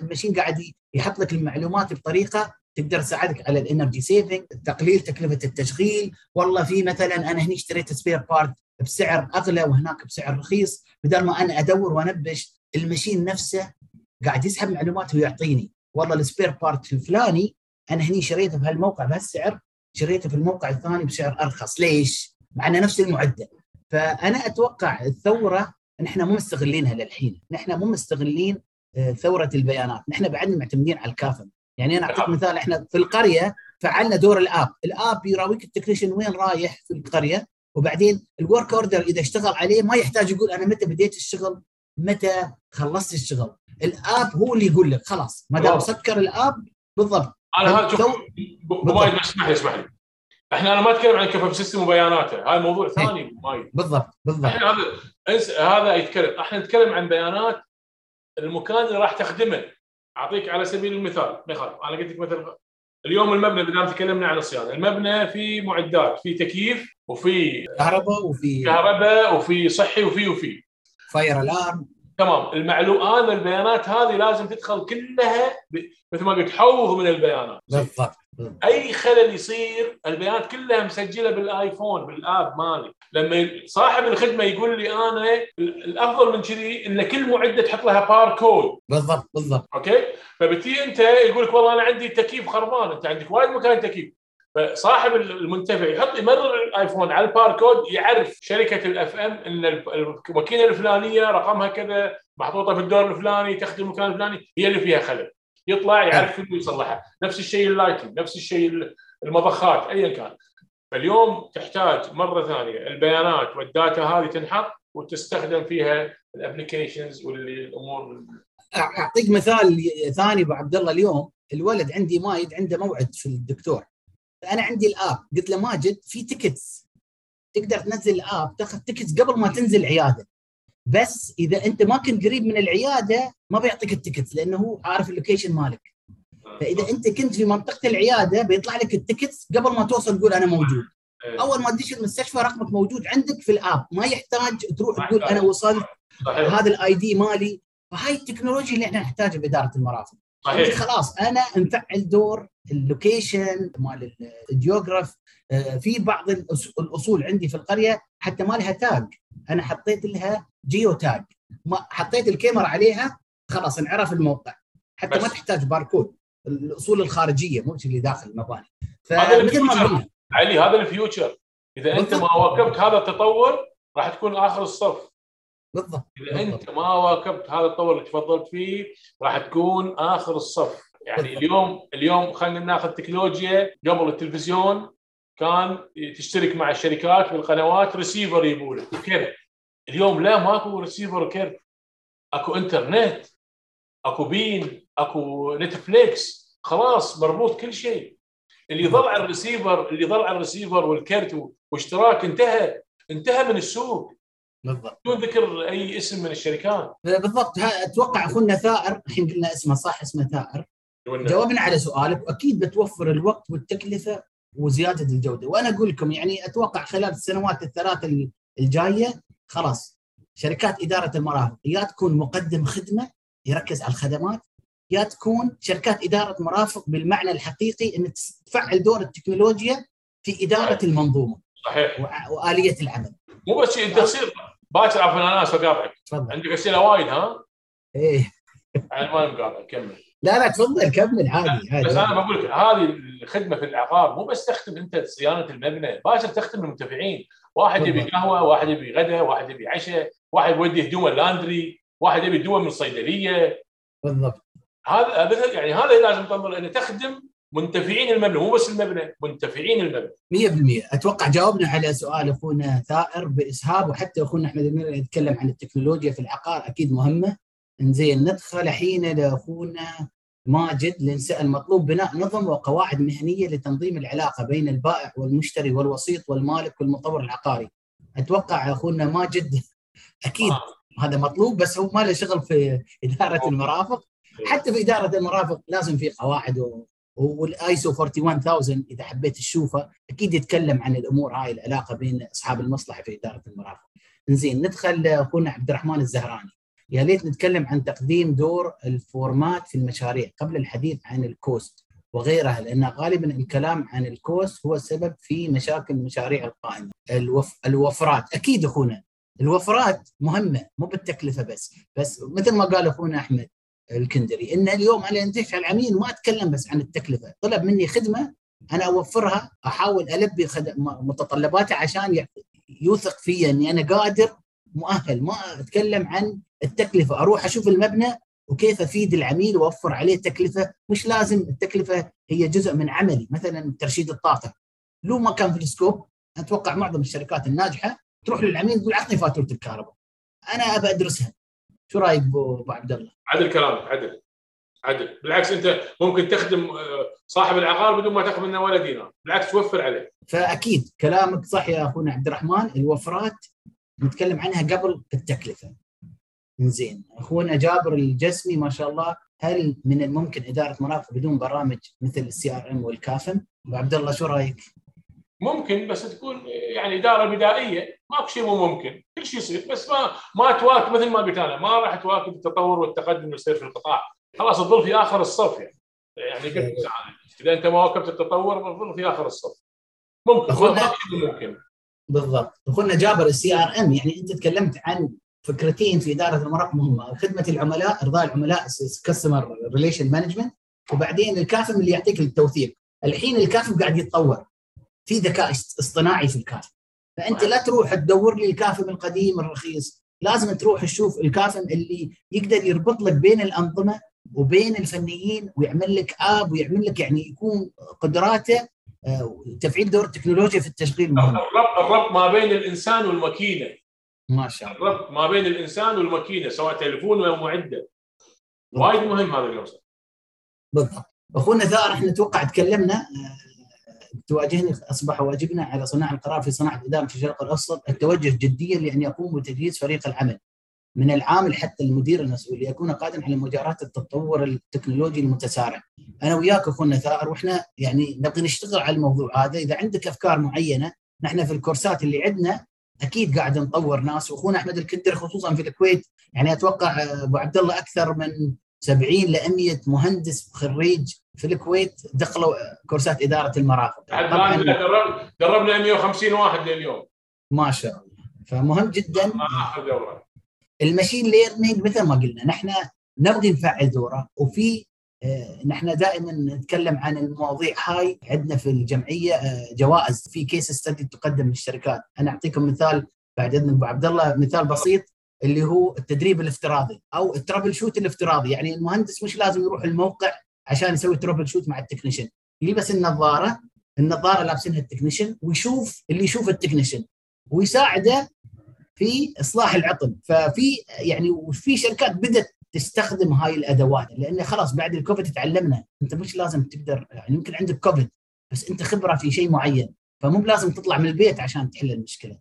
ال machine قاعد يحط لك المعلومات بطريقة تقدر تساعدك على ال energy saving تقليل تكلفة التشغيل. والله في مثلا أنا هني اشتريت spare part بسعر أغلى وهناك بسعر رخيص. بدل ما أنا أدور وأنبش ال machine نفسه قاعد يسحب معلومات ويعطيني. والله ال spare part الفلاني أنا هني شريته في هالموقع بهالسعر شريته في الموقع الثاني بسعر أرخص. ليش؟ مع إنه نفس المعدل. فأنا أتوقع الثورة نحن مو مستغلينها للحين. نحن مو مستغلين آه، ثورة البيانات. نحن بعدنا معتمدين على ال CAFM يعني أنا أعطيك مثال. إحنا في القرية فعلنا دور ال app. ال app يراويك ال technician وين رايح في القرية وبعدين ال work order إذا اشتغل عليه ما يحتاج يقول أنا متى بديت الشغل؟ متى خلصت الشغل؟ ال app هو اللي يقول لك خلاص. ما دام سكر ال app بالضبط. أنا هذا شوف مايد اسمح لي اسمح لي. إحنا أنا ما أتكلم عن CAFM system وبياناته. هاي موضوع ثاني مايد بالضبط بالضبط. إحنا هذا هذا يتكلم إحنا نتكلم عن بيانات المكان اللي راح تخدمه. أعطيك على سبيل المثال مثال أنا قلت لك مثلا اليوم المبنى بدنا تكلمنا عن الصيانة، المبنى في معدات، في تكييف وفي كهرباء وفي كهرباء وفي صحي وفي وفي. fire alarm تمام. المعلومات البيانات هذه لازم تدخل كلها مثل ما قلت حوض من البيانات. بالضبط. أي خلل يصير البيانات كلها مسجلة بال iPhone بال app مالي لما صاحب الخدمة يقول لي أنا الأفضل من كذي إن كل معدة تحط لها باركود بالضبط بالضبط. okay؟ فبتي أنت يقول لك والله أنا عندي تكييف خربان أنت عندك وايد مكان تكييف. فصاحب المنتفع يحط يمرر ال iPhone على الباركود يعرف شركة ال FM إن الماكينه الفلانية رقمها كذا محطوطة في الدور الفلاني تخدم المكان الفلاني هي اللي فيها خلل. يطلع يعرف انه يصلحها. نفس الشيء ال lighting نفس الشيء المضخات ايا كان. فاليوم تحتاج مرة ثانية البيانات وال data هذه تنحط وتستخدم فيها ال applications والامور أعطيك مثال ثاني أبو عبد الله اليوم الولد عندي مايد عنده موعد في الدكتور. فانا عندي ال app. قلت له ماجد في tickets تقدر تنزل ال app تاخذ tickets قبل ما تنزل العيادة. بس إذا أنت ما كنت قريب من العيادة ما بيعطيك ال tickets لأنه هو عارف ال location مالك. فإذا أنت كنت في منطقة العيادة بيطلع لك ال tickets قبل ما توصل تقول أنا موجود. إيه. أول ما تدش المستشفى رقمك موجود عندك في ال app. ما يحتاج تروح تقول أنا وصلت هذا ال ID مالي. فهاي التكنولوجيا اللي إحنا نحتاجها باداره المرافق. صحيح خلاص أنا نفعل دور ال location مال ال geograph. آه، في بعض الأصول عندي في القرية حتى ما لها tag أنا حطيت لها جيو تاج ما حطيت الكاميرا عليها خلاص انعرف الموقع. حتى ما تحتاج باركود الأصول الخارجية مو اللي داخل المباني فمثل ما علي هذا ال future إذا أنت ما واكبت هذا التطور راح تكون آخر الصف. بالضبط إذا أنت ما واكبت هذا التطور اللي تفضلت فيه راح تكون آخر الصف. يعني بالضبط. اليوم اليوم خلينا ناخذ تكنولوجيا. قبل التلفزيون كان تشترك مع الشركات بالقنوات ريسيفر لك وكذا اليوم لا ماكو ريسيفر كيرت أكو إنترنت أكو beIN أكو Netflix. خلاص مربوط كل شيء. اللي ظل على الريسيفر اللي ظل على الريسيفر والكرت واشتراك انتهى. انتهى من السوق. بالضبط. بدون ذكر أي اسم من الشركات؟ بالضبط. أتوقع أخونا ثائر الحين قلنا اسمه صح اسمه ثائر. جاوبنا على سؤالك وأكيد بتوفر الوقت والتكلفة وزيادة الجودة. وأنا أقول لكم يعني أتوقع خلال السنوات الثلاث الجاية خلاص شركات إدارة المرافق يا تكون مقدم خدمة يركز على الخدمات يا تكون شركات إدارة مرافق بالمعنى الحقيقي إن تفعل دور التكنولوجيا في إدارة المنظومة صحيح. وآلية العمل. مو بس تصير باكر عفوا أنا اسف أقاطعك. عندك أسئلة وايد ها؟ إيه. أنا ما مقاطع كمل. لا لا تفضل كمل عادي عادي. بس أنا بقول لك هذه الخدمة في العقار مو بس تخدم أنت صيانة المبنى باكر تخدم المنتفعين. واحد يبي قهوة واحد يبي غداء واحد يبي عشاء واحد يودي هدومه لاندري واحد يبي الدواء من الصيدليه بالضبط. هذا يعني هذا لازم تنظر إنه تخدم منتفعين المبنى مو بس المبنى منتفعين المبنى 100% أتوقع جاوبنا على سؤال أخونا ثائر بإسهاب وحتى أخونا أحمد المير يتكلم عن التكنولوجيا في العقار أكيد مهمة. إنزين ندخل الحين لأخونا ماجد لنسال مطلوب بناء نظم وقواعد مهنية لتنظيم العلاقة بين البائع والمشتري والوسيط والمالك والمطور العقاري. أتوقع أخونا ماجد أكيد آه. هذا مطلوب بس هو ما له شغل في إدارة المرافق. حتى في إدارة المرافق لازم في قواعد و... والايسو 41000 إذا حبيت تشوفه أكيد يتكلم عن الأمور هاي العلاقة بين أصحاب المصلحة في إدارة المرافق. زين ندخل أخونا عبد الرحمن الزهراني. يا ليت نتكلم عن تقديم دور الوفورات في المشاريع قبل الحديث عن ال cost وغيرها لأن غالبا الكلام عن ال cost هو السبب في مشاكل المشاريع القائمة. الوف... الوفورات أكيد أخونا الوفرات مهمة مو بالتكلفة بس بس مثل ما قال أخونا أحمد الكندري. إن اليوم أنا انتج العميل ما أتكلم بس عن التكلفة. طلب مني خدمة أنا أوفرها أحاول ألبي متطلباته عشان يوثق في إني أنا قادر مؤهل. ما أتكلم عن التكلفة. أروح أشوف المبنى وكيف أفيد العميل وأوفر عليه تكلفه مش لازم التكلفة هي جزء من عملي مثلا ترشيد الطاقة. لو ما كان في ال scope أتوقع معظم الشركات الناجحة تروح للعميل تقول اعطني فاتورة الكهرباء. أنا أبى أدرسها. شو رأيك ابو عبد الله؟ عدل كلامك عدل. عدل. بالعكس أنت ممكن تخدم آه، صاحب العقار بدون ما تاخذ منه ولا دينار. بالعكس توفر عليه. فأكيد كلامك صح يا أخونا عبد الرحمن. الوفرات نتكلم عنها قبل التكلفة. زين أخونا جابر الجسمي ما شاء الله هل من الممكن إدارة مرافق بدون برامج مثل ال CRM وال CAFM؟ أبو عبد الله شو رأيك؟ ممكن بس تكون يعني إدارة بدائية. ماكو شيء مو ممكن. كل شيء يصير. بس ما ما تواكب مثل ما قلت أنا ما راح تواكب التطور والتقدم اللي يصير في القطاع. خلاص تظل في آخر الصف يعني. يعني قلت إذا أنت ما واكبت التطور تظل في آخر الصف. ممكن. ممكن. بالضبط. أخونا جابر ال CRM يعني أنت تكلمت عن فكرتين في إدارة المرافق مهمة. خدمة العملاء إرضاء العملاء customer relation management وبعدين ال CAFM اللي يعطيك التوثيق. الحين ال CAFM قاعد يتطور. في ذكاء اصطناعي في ال CAFM فأنت لا تروح تدور لي ال CAFM القديم الرخيص. لازم تروح تشوف ال CAFM اللي يقدر يربط لك بين الأنظمة وبين الفنيين ويعمل لك app ويعمل لك يعني يكون قدراته آه، تفعيل دور التكنولوجيا في التشغيل مهم. الربط الربط ما بين الإنسان والماكينة. ما شاء الله. الربط ما بين الإنسان والماكينة سواء تليفون أو معدة. وايد مهم هذا اليوم. بالضبط. أخونا ثار إحنا أتوقع تكلمنا آه، تواجهني أصبح واجبنا على صناع القرار في صناعة إدارة الشرق الاوسط التوجه جديا لأن يقوم بتجهيز فريق العمل. من العامل حتى المدير المسؤول ليكون قادرا على مجاراه التطور التكنولوجي المتسارع. أنا وياك أخونا ثائر وإحنا يعني نبغى نشتغل على الموضوع هذا، إذا عندك أفكار معينة نحن في ال courseات اللي عندنا أكيد قاعد نطور ناس. وأخونا أحمد الكدر خصوصا في الكويت يعني أتوقع أبو عبد الله أكثر من 70 ل 100 مهندس خريج في الكويت دخلوا courseات إدارة المرافق. طبعا دربنا 150 واحد لليوم. ما شاء الله. فمهم جدا. ال machine learning مثل ما قلنا نحن نبغي نفعل دوره وفي آه، نحن دائما نتكلم عن المواضيع هاي. عندنا في الجمعية آه، جوائز في case study تقدم للشركات. أنا أعطيكم مثال بعد إذنك أبو عبد الله مثال بسيط. اللي هو التدريب الافتراضي أو ال troubleshoot الافتراضي. يعني المهندس مش لازم يروح الموقع عشان يسوي troubleshoot مع ال technician. يلبس النظارة النظارة لابسينها ال technician ويشوف اللي يشوف ال technician ويساعده في إصلاح العطل. ففي يعني وفي شركات بدأت تستخدم هاي الأدوات لأن خلاص بعد الكوفيد تعلمنا. أنت مش لازم تقدر يعني يمكن عندك كوفيد بس أنت خبرة في شيء معين. فمو لازم تطلع من البيت عشان تحل المشكلة.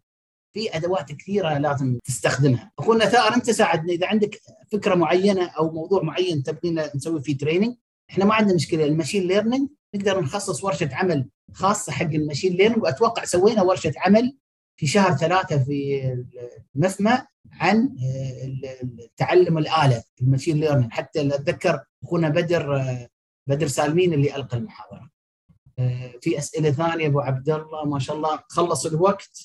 في أدوات كثيرة لازم تستخدمها. أخونا ثار أنت ساعدنا إذا عندك فكرة معينة أو موضوع معين تبغينا نسوي فيه training إحنا ما عندنا مشكلة. ال machine learning نقدر نخصص ورشة عمل خاصة حق ال machine learning وأتوقع سوينا ورشة عمل في شهر ثلاثة في MEFMA عن تعلم الآلة ال machine learning حتى أتذكر أخونا بدر بدر سالمين اللي ألقى المحاضرة. في أسئلة ثانية أبو عبد الله ما شاء الله خلص الوقت.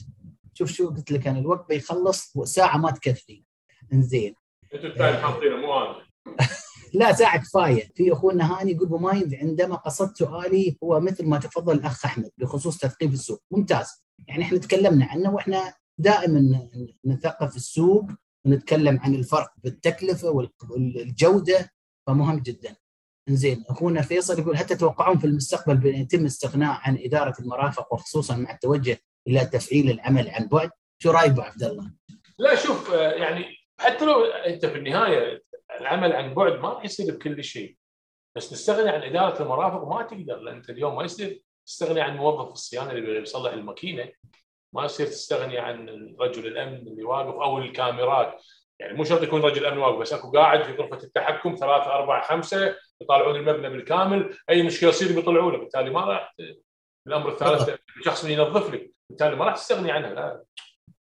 شوف شو قلت لك أنا الوقت بيخلص ساعة ما تكفي. إنزين. أنتوا حاطينه مو أنا. لا ساعة كفاية. في أخونا هاني يقول mind عندما قصدت سؤالي هو مثل ما تفضل الأخ أحمد بخصوص تثقيف السوق. ممتاز. يعني إحنا تكلمنا عنه وإحنا دائما نثقف السوق ونتكلم عن الفرق بالتكلفة والجودة فمهم جدا. زين أخونا فيصل يقول هل تتوقعون في المستقبل بأن يتم الاستغناء عن إدارة المرافق وخصوصا مع التوجه إلى تفعيل العمل عن بعد؟ شو رأيك أبو عبد الله؟ لا شوف آه، يعني حتى لو أنت في النهاية العمل عن بعد ما راح يصير بكل شيء. بس تستغني عن إدارة المرافق ما تقدر لأن أنت اليوم ما يصير تستغني عن موظف الصيانة اللي بيصلح الماكينة. ما يصير تستغني عن رجل الأمن اللي واقف أو الكاميرات. يعني مو شرط يكون رجل أمن واقف بس أكو قاعد في غرفة التحكم ثلاثة أربعة خمسة يطالعون المبنى بالكامل. أي مشكلة تصير بيطلعوا له بالتالي ما راح الأمر الثالث شخص من ينظف لك. بالتالي ما راح تستغني عنها لا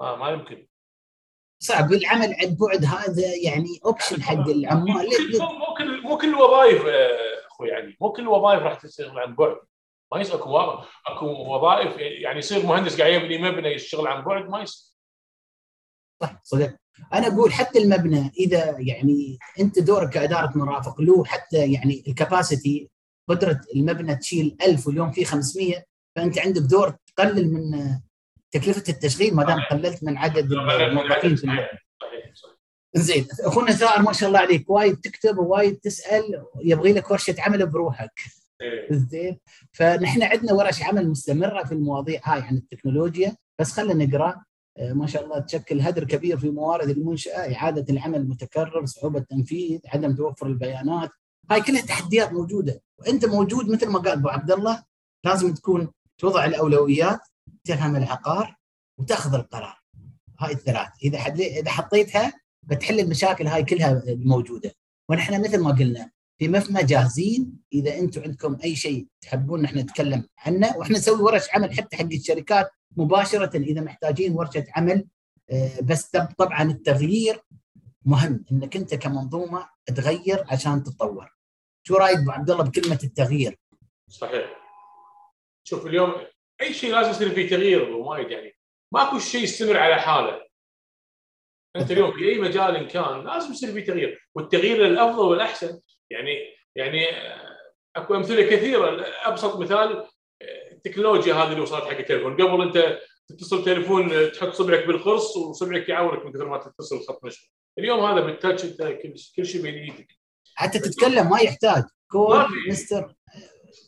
ما, ما يمكن. صعب العمل عن بعد هذا يعني اوبشن حق العمال. مو كل مو كل الوظائف آه، أخوي علي مو كل الوظائف راح تشتغل عن بعد. ما يصير أكو أكو وظائف يعني يصير مهندس قاعد يبني مبنى يشتغل عن بعد ما يصير. صح صدق. أنا أقول حتى المبنى إذا يعني أنت دورك كإدارة مرافق له حتى يعني الكباسيتي قدرة المبنى تشيل 1000 واليوم فيه 500 فأنت عندك دور تقلل من تكلفة التشغيل ما دام قللت من عدد الموظفين في المبنى زين أخونا ثائر ما شاء الله عليك وايد تكتب ووايد تسأل يبغي لك ورشة عمل بروحك. زين فنحن عندنا ورش عمل مستمرة في المواضيع هاي عن التكنولوجيا بس خلينا نقرأ. آه، ما شاء الله تشكل هدر كبير في موارد المنشأة إعادة العمل المتكرر صعوبة التنفيذ عدم توفر البيانات. هاي كلها تحديات موجودة وأنت موجود مثل ما قال أبو عبد الله لازم تكون توضع الأولويات تفهم العقار وتأخذ القرار هاي الثلاث إذا إذا حطيتها بتحل المشاكل هاي كلها الموجوده ونحن مثل ما قلنا في مفما جاهزين إذا أنتم عندكم أي شيء تحبون نحن نتكلم عنه وإحنا نسوي ورش عمل حتى حق الشركات مباشرة إذا محتاجين ورشة عمل آه، بس طبعا التغيير مهم إنك أنت كمنظومة تغير عشان تتطور. شو رأيك أبو عبد الله بكلمة التغيير؟ صحيح. شوف اليوم أي شيء لازم يصير فيه تغيير وايد يعني. ماكو شيء يستمر على حاله. أنت اليوم في أي مجال إن كان لازم يصير فيه تغيير والتغيير للافضل والأحسن. يعني يعني آه، أكو أمثلة كثيرة. أبسط مثال التكنولوجيا هذه اللي وصلت حق التليفون. قبل أنت تتصل تليفون تحط صبعك بالقرص وصبعك يعورك من كثر ما تتصل خط نشر. اليوم هذا بالتاتش أنت كل, كل شيء بين إيدك. حتى تتكلم ما يحتاج. كول مستر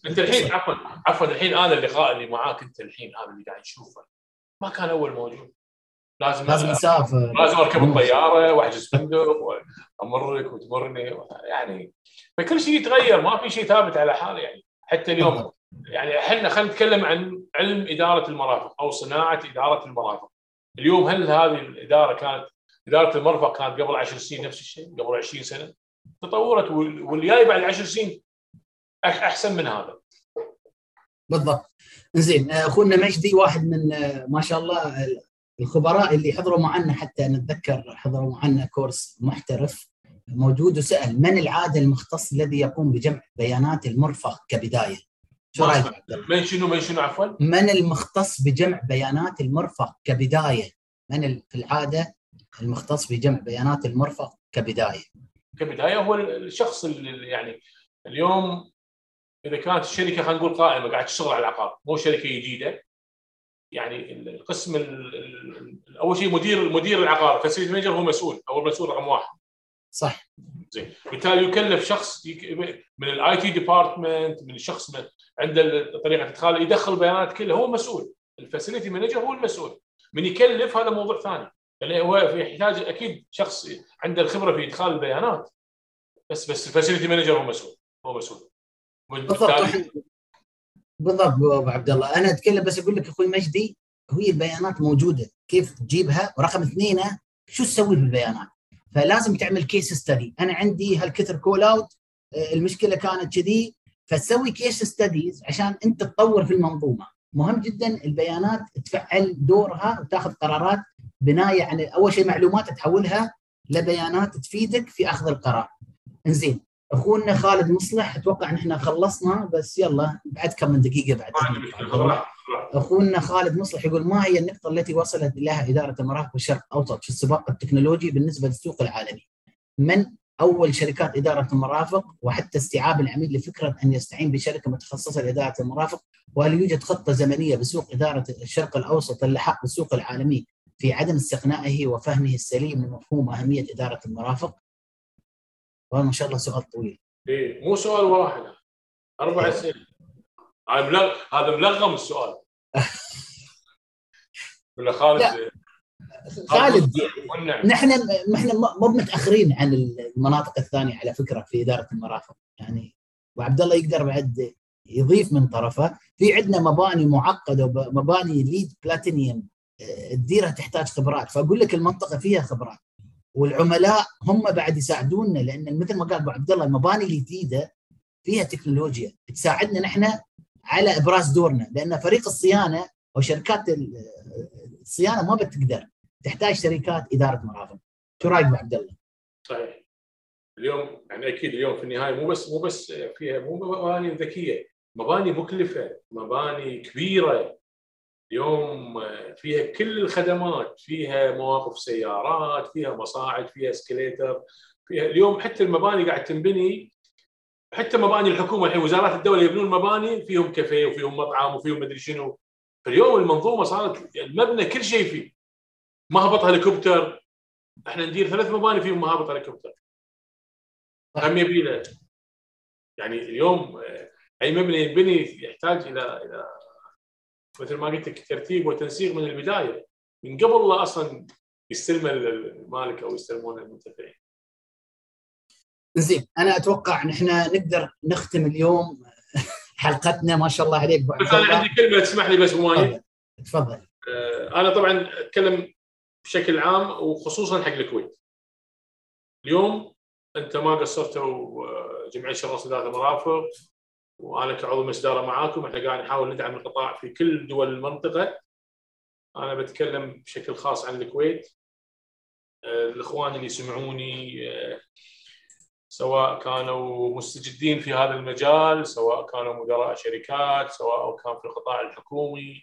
انت الحين عفوا عفوا الحين أنا اللقاء اللي معاك انت الحين هذا اللي قاعد نشوفه ما كان اول موجود. لازم لازم نسافر. لازم اركب الطيارة واحجز فندق وامرك وتمرني. يعني فكل شيء يتغير ما في شيء ثابت على حاله يعني. حتى اليوم يعني إحنا خلينا نتكلم عن علم إدارة المرافق أو صناعة إدارة المرافق. اليوم هل هذه الإدارة كانت إدارة المرفق كانت قبل 10 سنين نفس الشيء؟ قبل 20 سنة؟ تطورت واللي جاي بعد 10 سنين أحسن من هذا. بالضبط. زين أخونا مجدي واحد من ما شاء الله الخبراء اللي حضروا معنا حتى نتذكر حضروا معنا كورس محترف موجود وسأل من العادل المختص الذي يقوم بجمع بيانات المرفق كبداية؟ شو رأيك من شنو من شنو عفوا؟ من المختص بجمع بيانات المرفق كبداية؟ من في العادة المختص بجمع بيانات المرفق كبداية؟ كبداية هو الشخص اللي يعني اليوم إذا كانت الشركة خلينا نقول قائمة قاعد تشتغل على العقار مو شركة جديدة. يعني القسم أول شيء مدير مدير العقار facility manager هو مسؤول أو المسؤول رقم واحد. صح. زين. بالتالي يكلف شخص من ال IT department من الشخص عنده طريقة إدخال يدخل بيانات كلها هو مسؤول. ال facility manager هو المسؤول. من يكلف هذا موضوع ثاني. يعني هو يحتاج أكيد شخص عنده الخبرة في إدخال البيانات. بس بس ال facility manager هو مسؤول هو مسؤول. بالضبط. بالضبط. أبو عبد الله. أنا أتكلم بس أقول لك أخوي مجدي هي البيانات موجودة. كيف تجيبها؟ ورقم اثنين شو تسوي بالبيانات فلازم تعمل case study أنا عندي هالكثر call out المشكلة كانت كذي. فتسوي case studies عشان أنت تطور في المنظومة. مهم جدا البيانات تفعل دورها وتاخذ قرارات بنايه على أول شيء معلومات تحولها لبيانات تفيدك في أخذ القرار. إنزين أخونا خالد مصلح أتوقع ان إحنا خلصنا بس يلا بعد كم من دقيقة بعد أخونا خالد مصلح يقول ما هي النقطة التي وصلت لها إدارة المرافق الشرق الأوسط في السباق التكنولوجي بالنسبة للسوق العالمي؟ من أول شركات إدارة المرافق وحتى استيعاب العميل لفكرة أن يستعين بشركة متخصصة لإدارة المرافق وهل يوجد خطة زمنية بسوق إدارة الشرق الأوسط للحاق بالسوق العالمي في عدم استقنائه وفهمه السليم لمفهوم أهمية إدارة المرافق؟ والله ما شاء الله سؤال طويل. إيه مو سؤال واحد. أربع أسئلة. هذا هذا ملغم السؤال. ولا خالد؟ خالد. نحن نحن مو متأخرين عن المناطق الثانية على فكرة في إدارة المرافق. يعني وعبد الله يقدر بعد يضيف من طرفه. في عندنا مباني معقدة ومباني ليد بلاتينيوم تديرها تحتاج خبرات. فأقول لك المنطقة فيها خبرات. والعملاء هم بعد يساعدونا لأن مثل ما قال أبو عبد الله المباني الجديده فيها تكنولوجيا تساعدنا نحن على إبراز دورنا لأن فريق الصيانة أو شركات الصيانة ما بتقدر تحتاج شركات إدارة مرافق شو رأيك أبو عبد الله؟ صحيح. اليوم يعني أكيد اليوم في النهاية مو بس مو بس فيها مو مباني ذكية مباني مكلفة مباني كبيرة. اليوم فيها كل الخدمات فيها مواقف سيارات فيها مصاعد فيها اسكليتر فيها اليوم حتى المباني قاعد تنبني. حتى مباني الحكومة الحين وزارات الدولة يبنون مباني فيهم كافيه وفيهم مطعم وفيهم مدري شنو. فاليوم المنظومة صارت المبنى كل شيء فيه. مهبط هليكوبتر. إحنا ندير ثلاث مباني فيهم مهابط هليكوبتر. هم يبي يعني اليوم أي مبنى ينبني يحتاج إلى إلى مثل ما قلت لك ترتيب وتنسيق من البداية. من قبل لا أصلا يستلم المالك أو يستلمون المنتفعين. زين أنا أتوقع نحن نقدر نختم اليوم حلقتنا. ما شاء الله عليك بس أنا عندي كلمة تسمح لي بس مواي تفضل أنا طبعا أتكلم بشكل عام وخصوصا حق الكويت. اليوم أنت ما قصرتوا جمعيه شراس اداره المرافق وأنا كعضو مجلس اداره معاكم إحنا قاعد نحاول ندعم القطاع في كل دول المنطقة. أنا بتكلم بشكل خاص عن الكويت. الإخوان اللي يسمعوني سواء كانوا مستجدين في هذا المجال سواء كانوا مدراء شركات سواء كان في القطاع الحكومي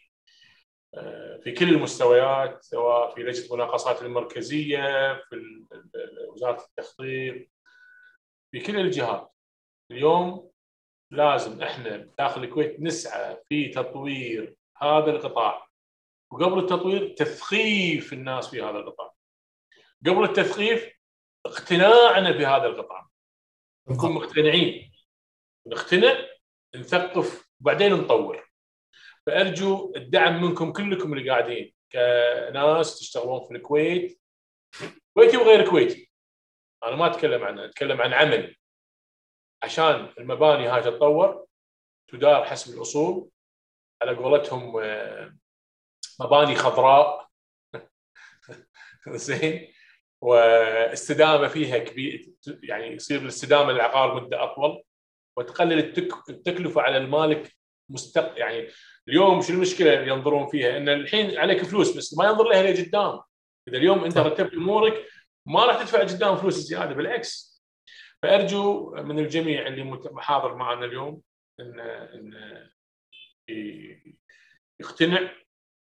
في كل المستويات سواء في لجنة المناقصات المركزية في وزارة التخطيط في كل الجهات. اليوم لازم إحنا داخل الكويت نسعى في تطوير هذا القطاع. وقبل التطوير تثقيف الناس في هذا القطاع. قبل التثقيف اقتناعنا بهذا القطاع. نكون مقتنعين. نقتنع نثقف وبعدين نطور. فأرجو الدعم منكم كلكم اللي قاعدين كناس تشتغلون في الكويت. كويتي وغير كويتي. أنا ما أتكلم عنه أتكلم عن عمل. عشان المباني هاي تتطور تدار حسب الأصول. على قولتهم مباني خضراء. زين. واستدامة فيها كبير يعني يصير الاستدامة للعقار مدة أطول. وتقلل التكلفة على المالك مستق يعني اليوم شو المشكلة اللي ينظرون فيها؟ إن الحين عليك فلوس بس ما ينظر لها لقدام. إذا اليوم أنت رتبت أمورك ما راح تدفع قدام فلوس زيادة بالعكس. فأرجو من الجميع اللي حاضر معنا اليوم ان إن يقتنع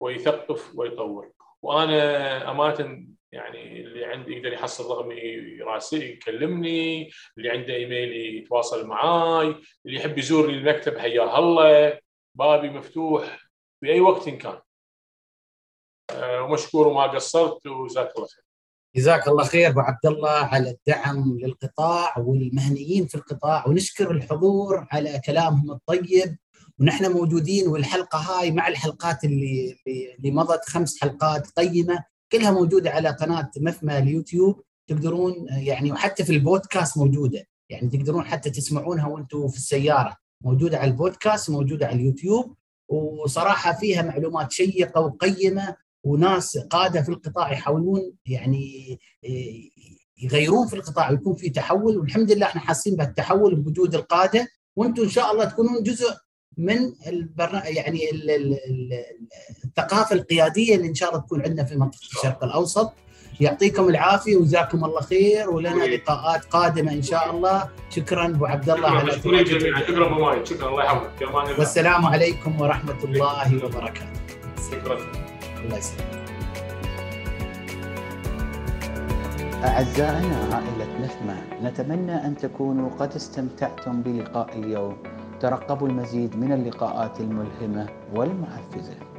ويثقف ويطور. وأنا أمانة يعني اللي عندي يقدر يحصل رقمي يراسل يكلمني اللي عنده إيميل يتواصل معاي اللي يحب يزورني المكتب حياه الله بابي مفتوح في أي وقت إن كان. ومشكور وما قصرت وجزاك الله خير. جزاك الله خير أبو عبد الله على الدعم للقطاع والمهنيين في القطاع ونشكر الحضور على كلامهم الطيب ونحن موجودين والحلقة هاي مع الحلقات اللي اللي مضت خمس حلقات قيمة كلها موجودة على قناة مفمى اليوتيوب تقدرون يعني وحتى في البودكاست موجودة يعني تقدرون حتى تسمعونها وأنتم في السيارة موجودة على البودكاست موجودة على اليوتيوب وصراحة فيها معلومات شيقة وقيمة وناس قادة في القطاع يحاولون يعني يغيرون في القطاع ويكون في تحول. والحمد لله إحنا حاسين بهالتحول بوجود القادة. وأنتم إن شاء الله تكونون جزء من البرنا... يعني الثقافة القيادية اللي إن شاء الله تكون عندنا في منطقة الشرق الأوسط. يعطيكم العافية وجزاكم الله خير. ولنا لقاءات قادمة إن شاء الله. شكرا أبو عبد الله على شكرا. جميعا. شكرا أبو شكرا. الله يحفظك. والسلام عليكم ورحمة الله وبركاته. شكرا. الله يسلمك أعزائنا عائلة نفمة نتمنى أن تكونوا قد استمتعتم بلقاء اليوم. ترقبوا المزيد من اللقاءات الملهمة والمحفزة.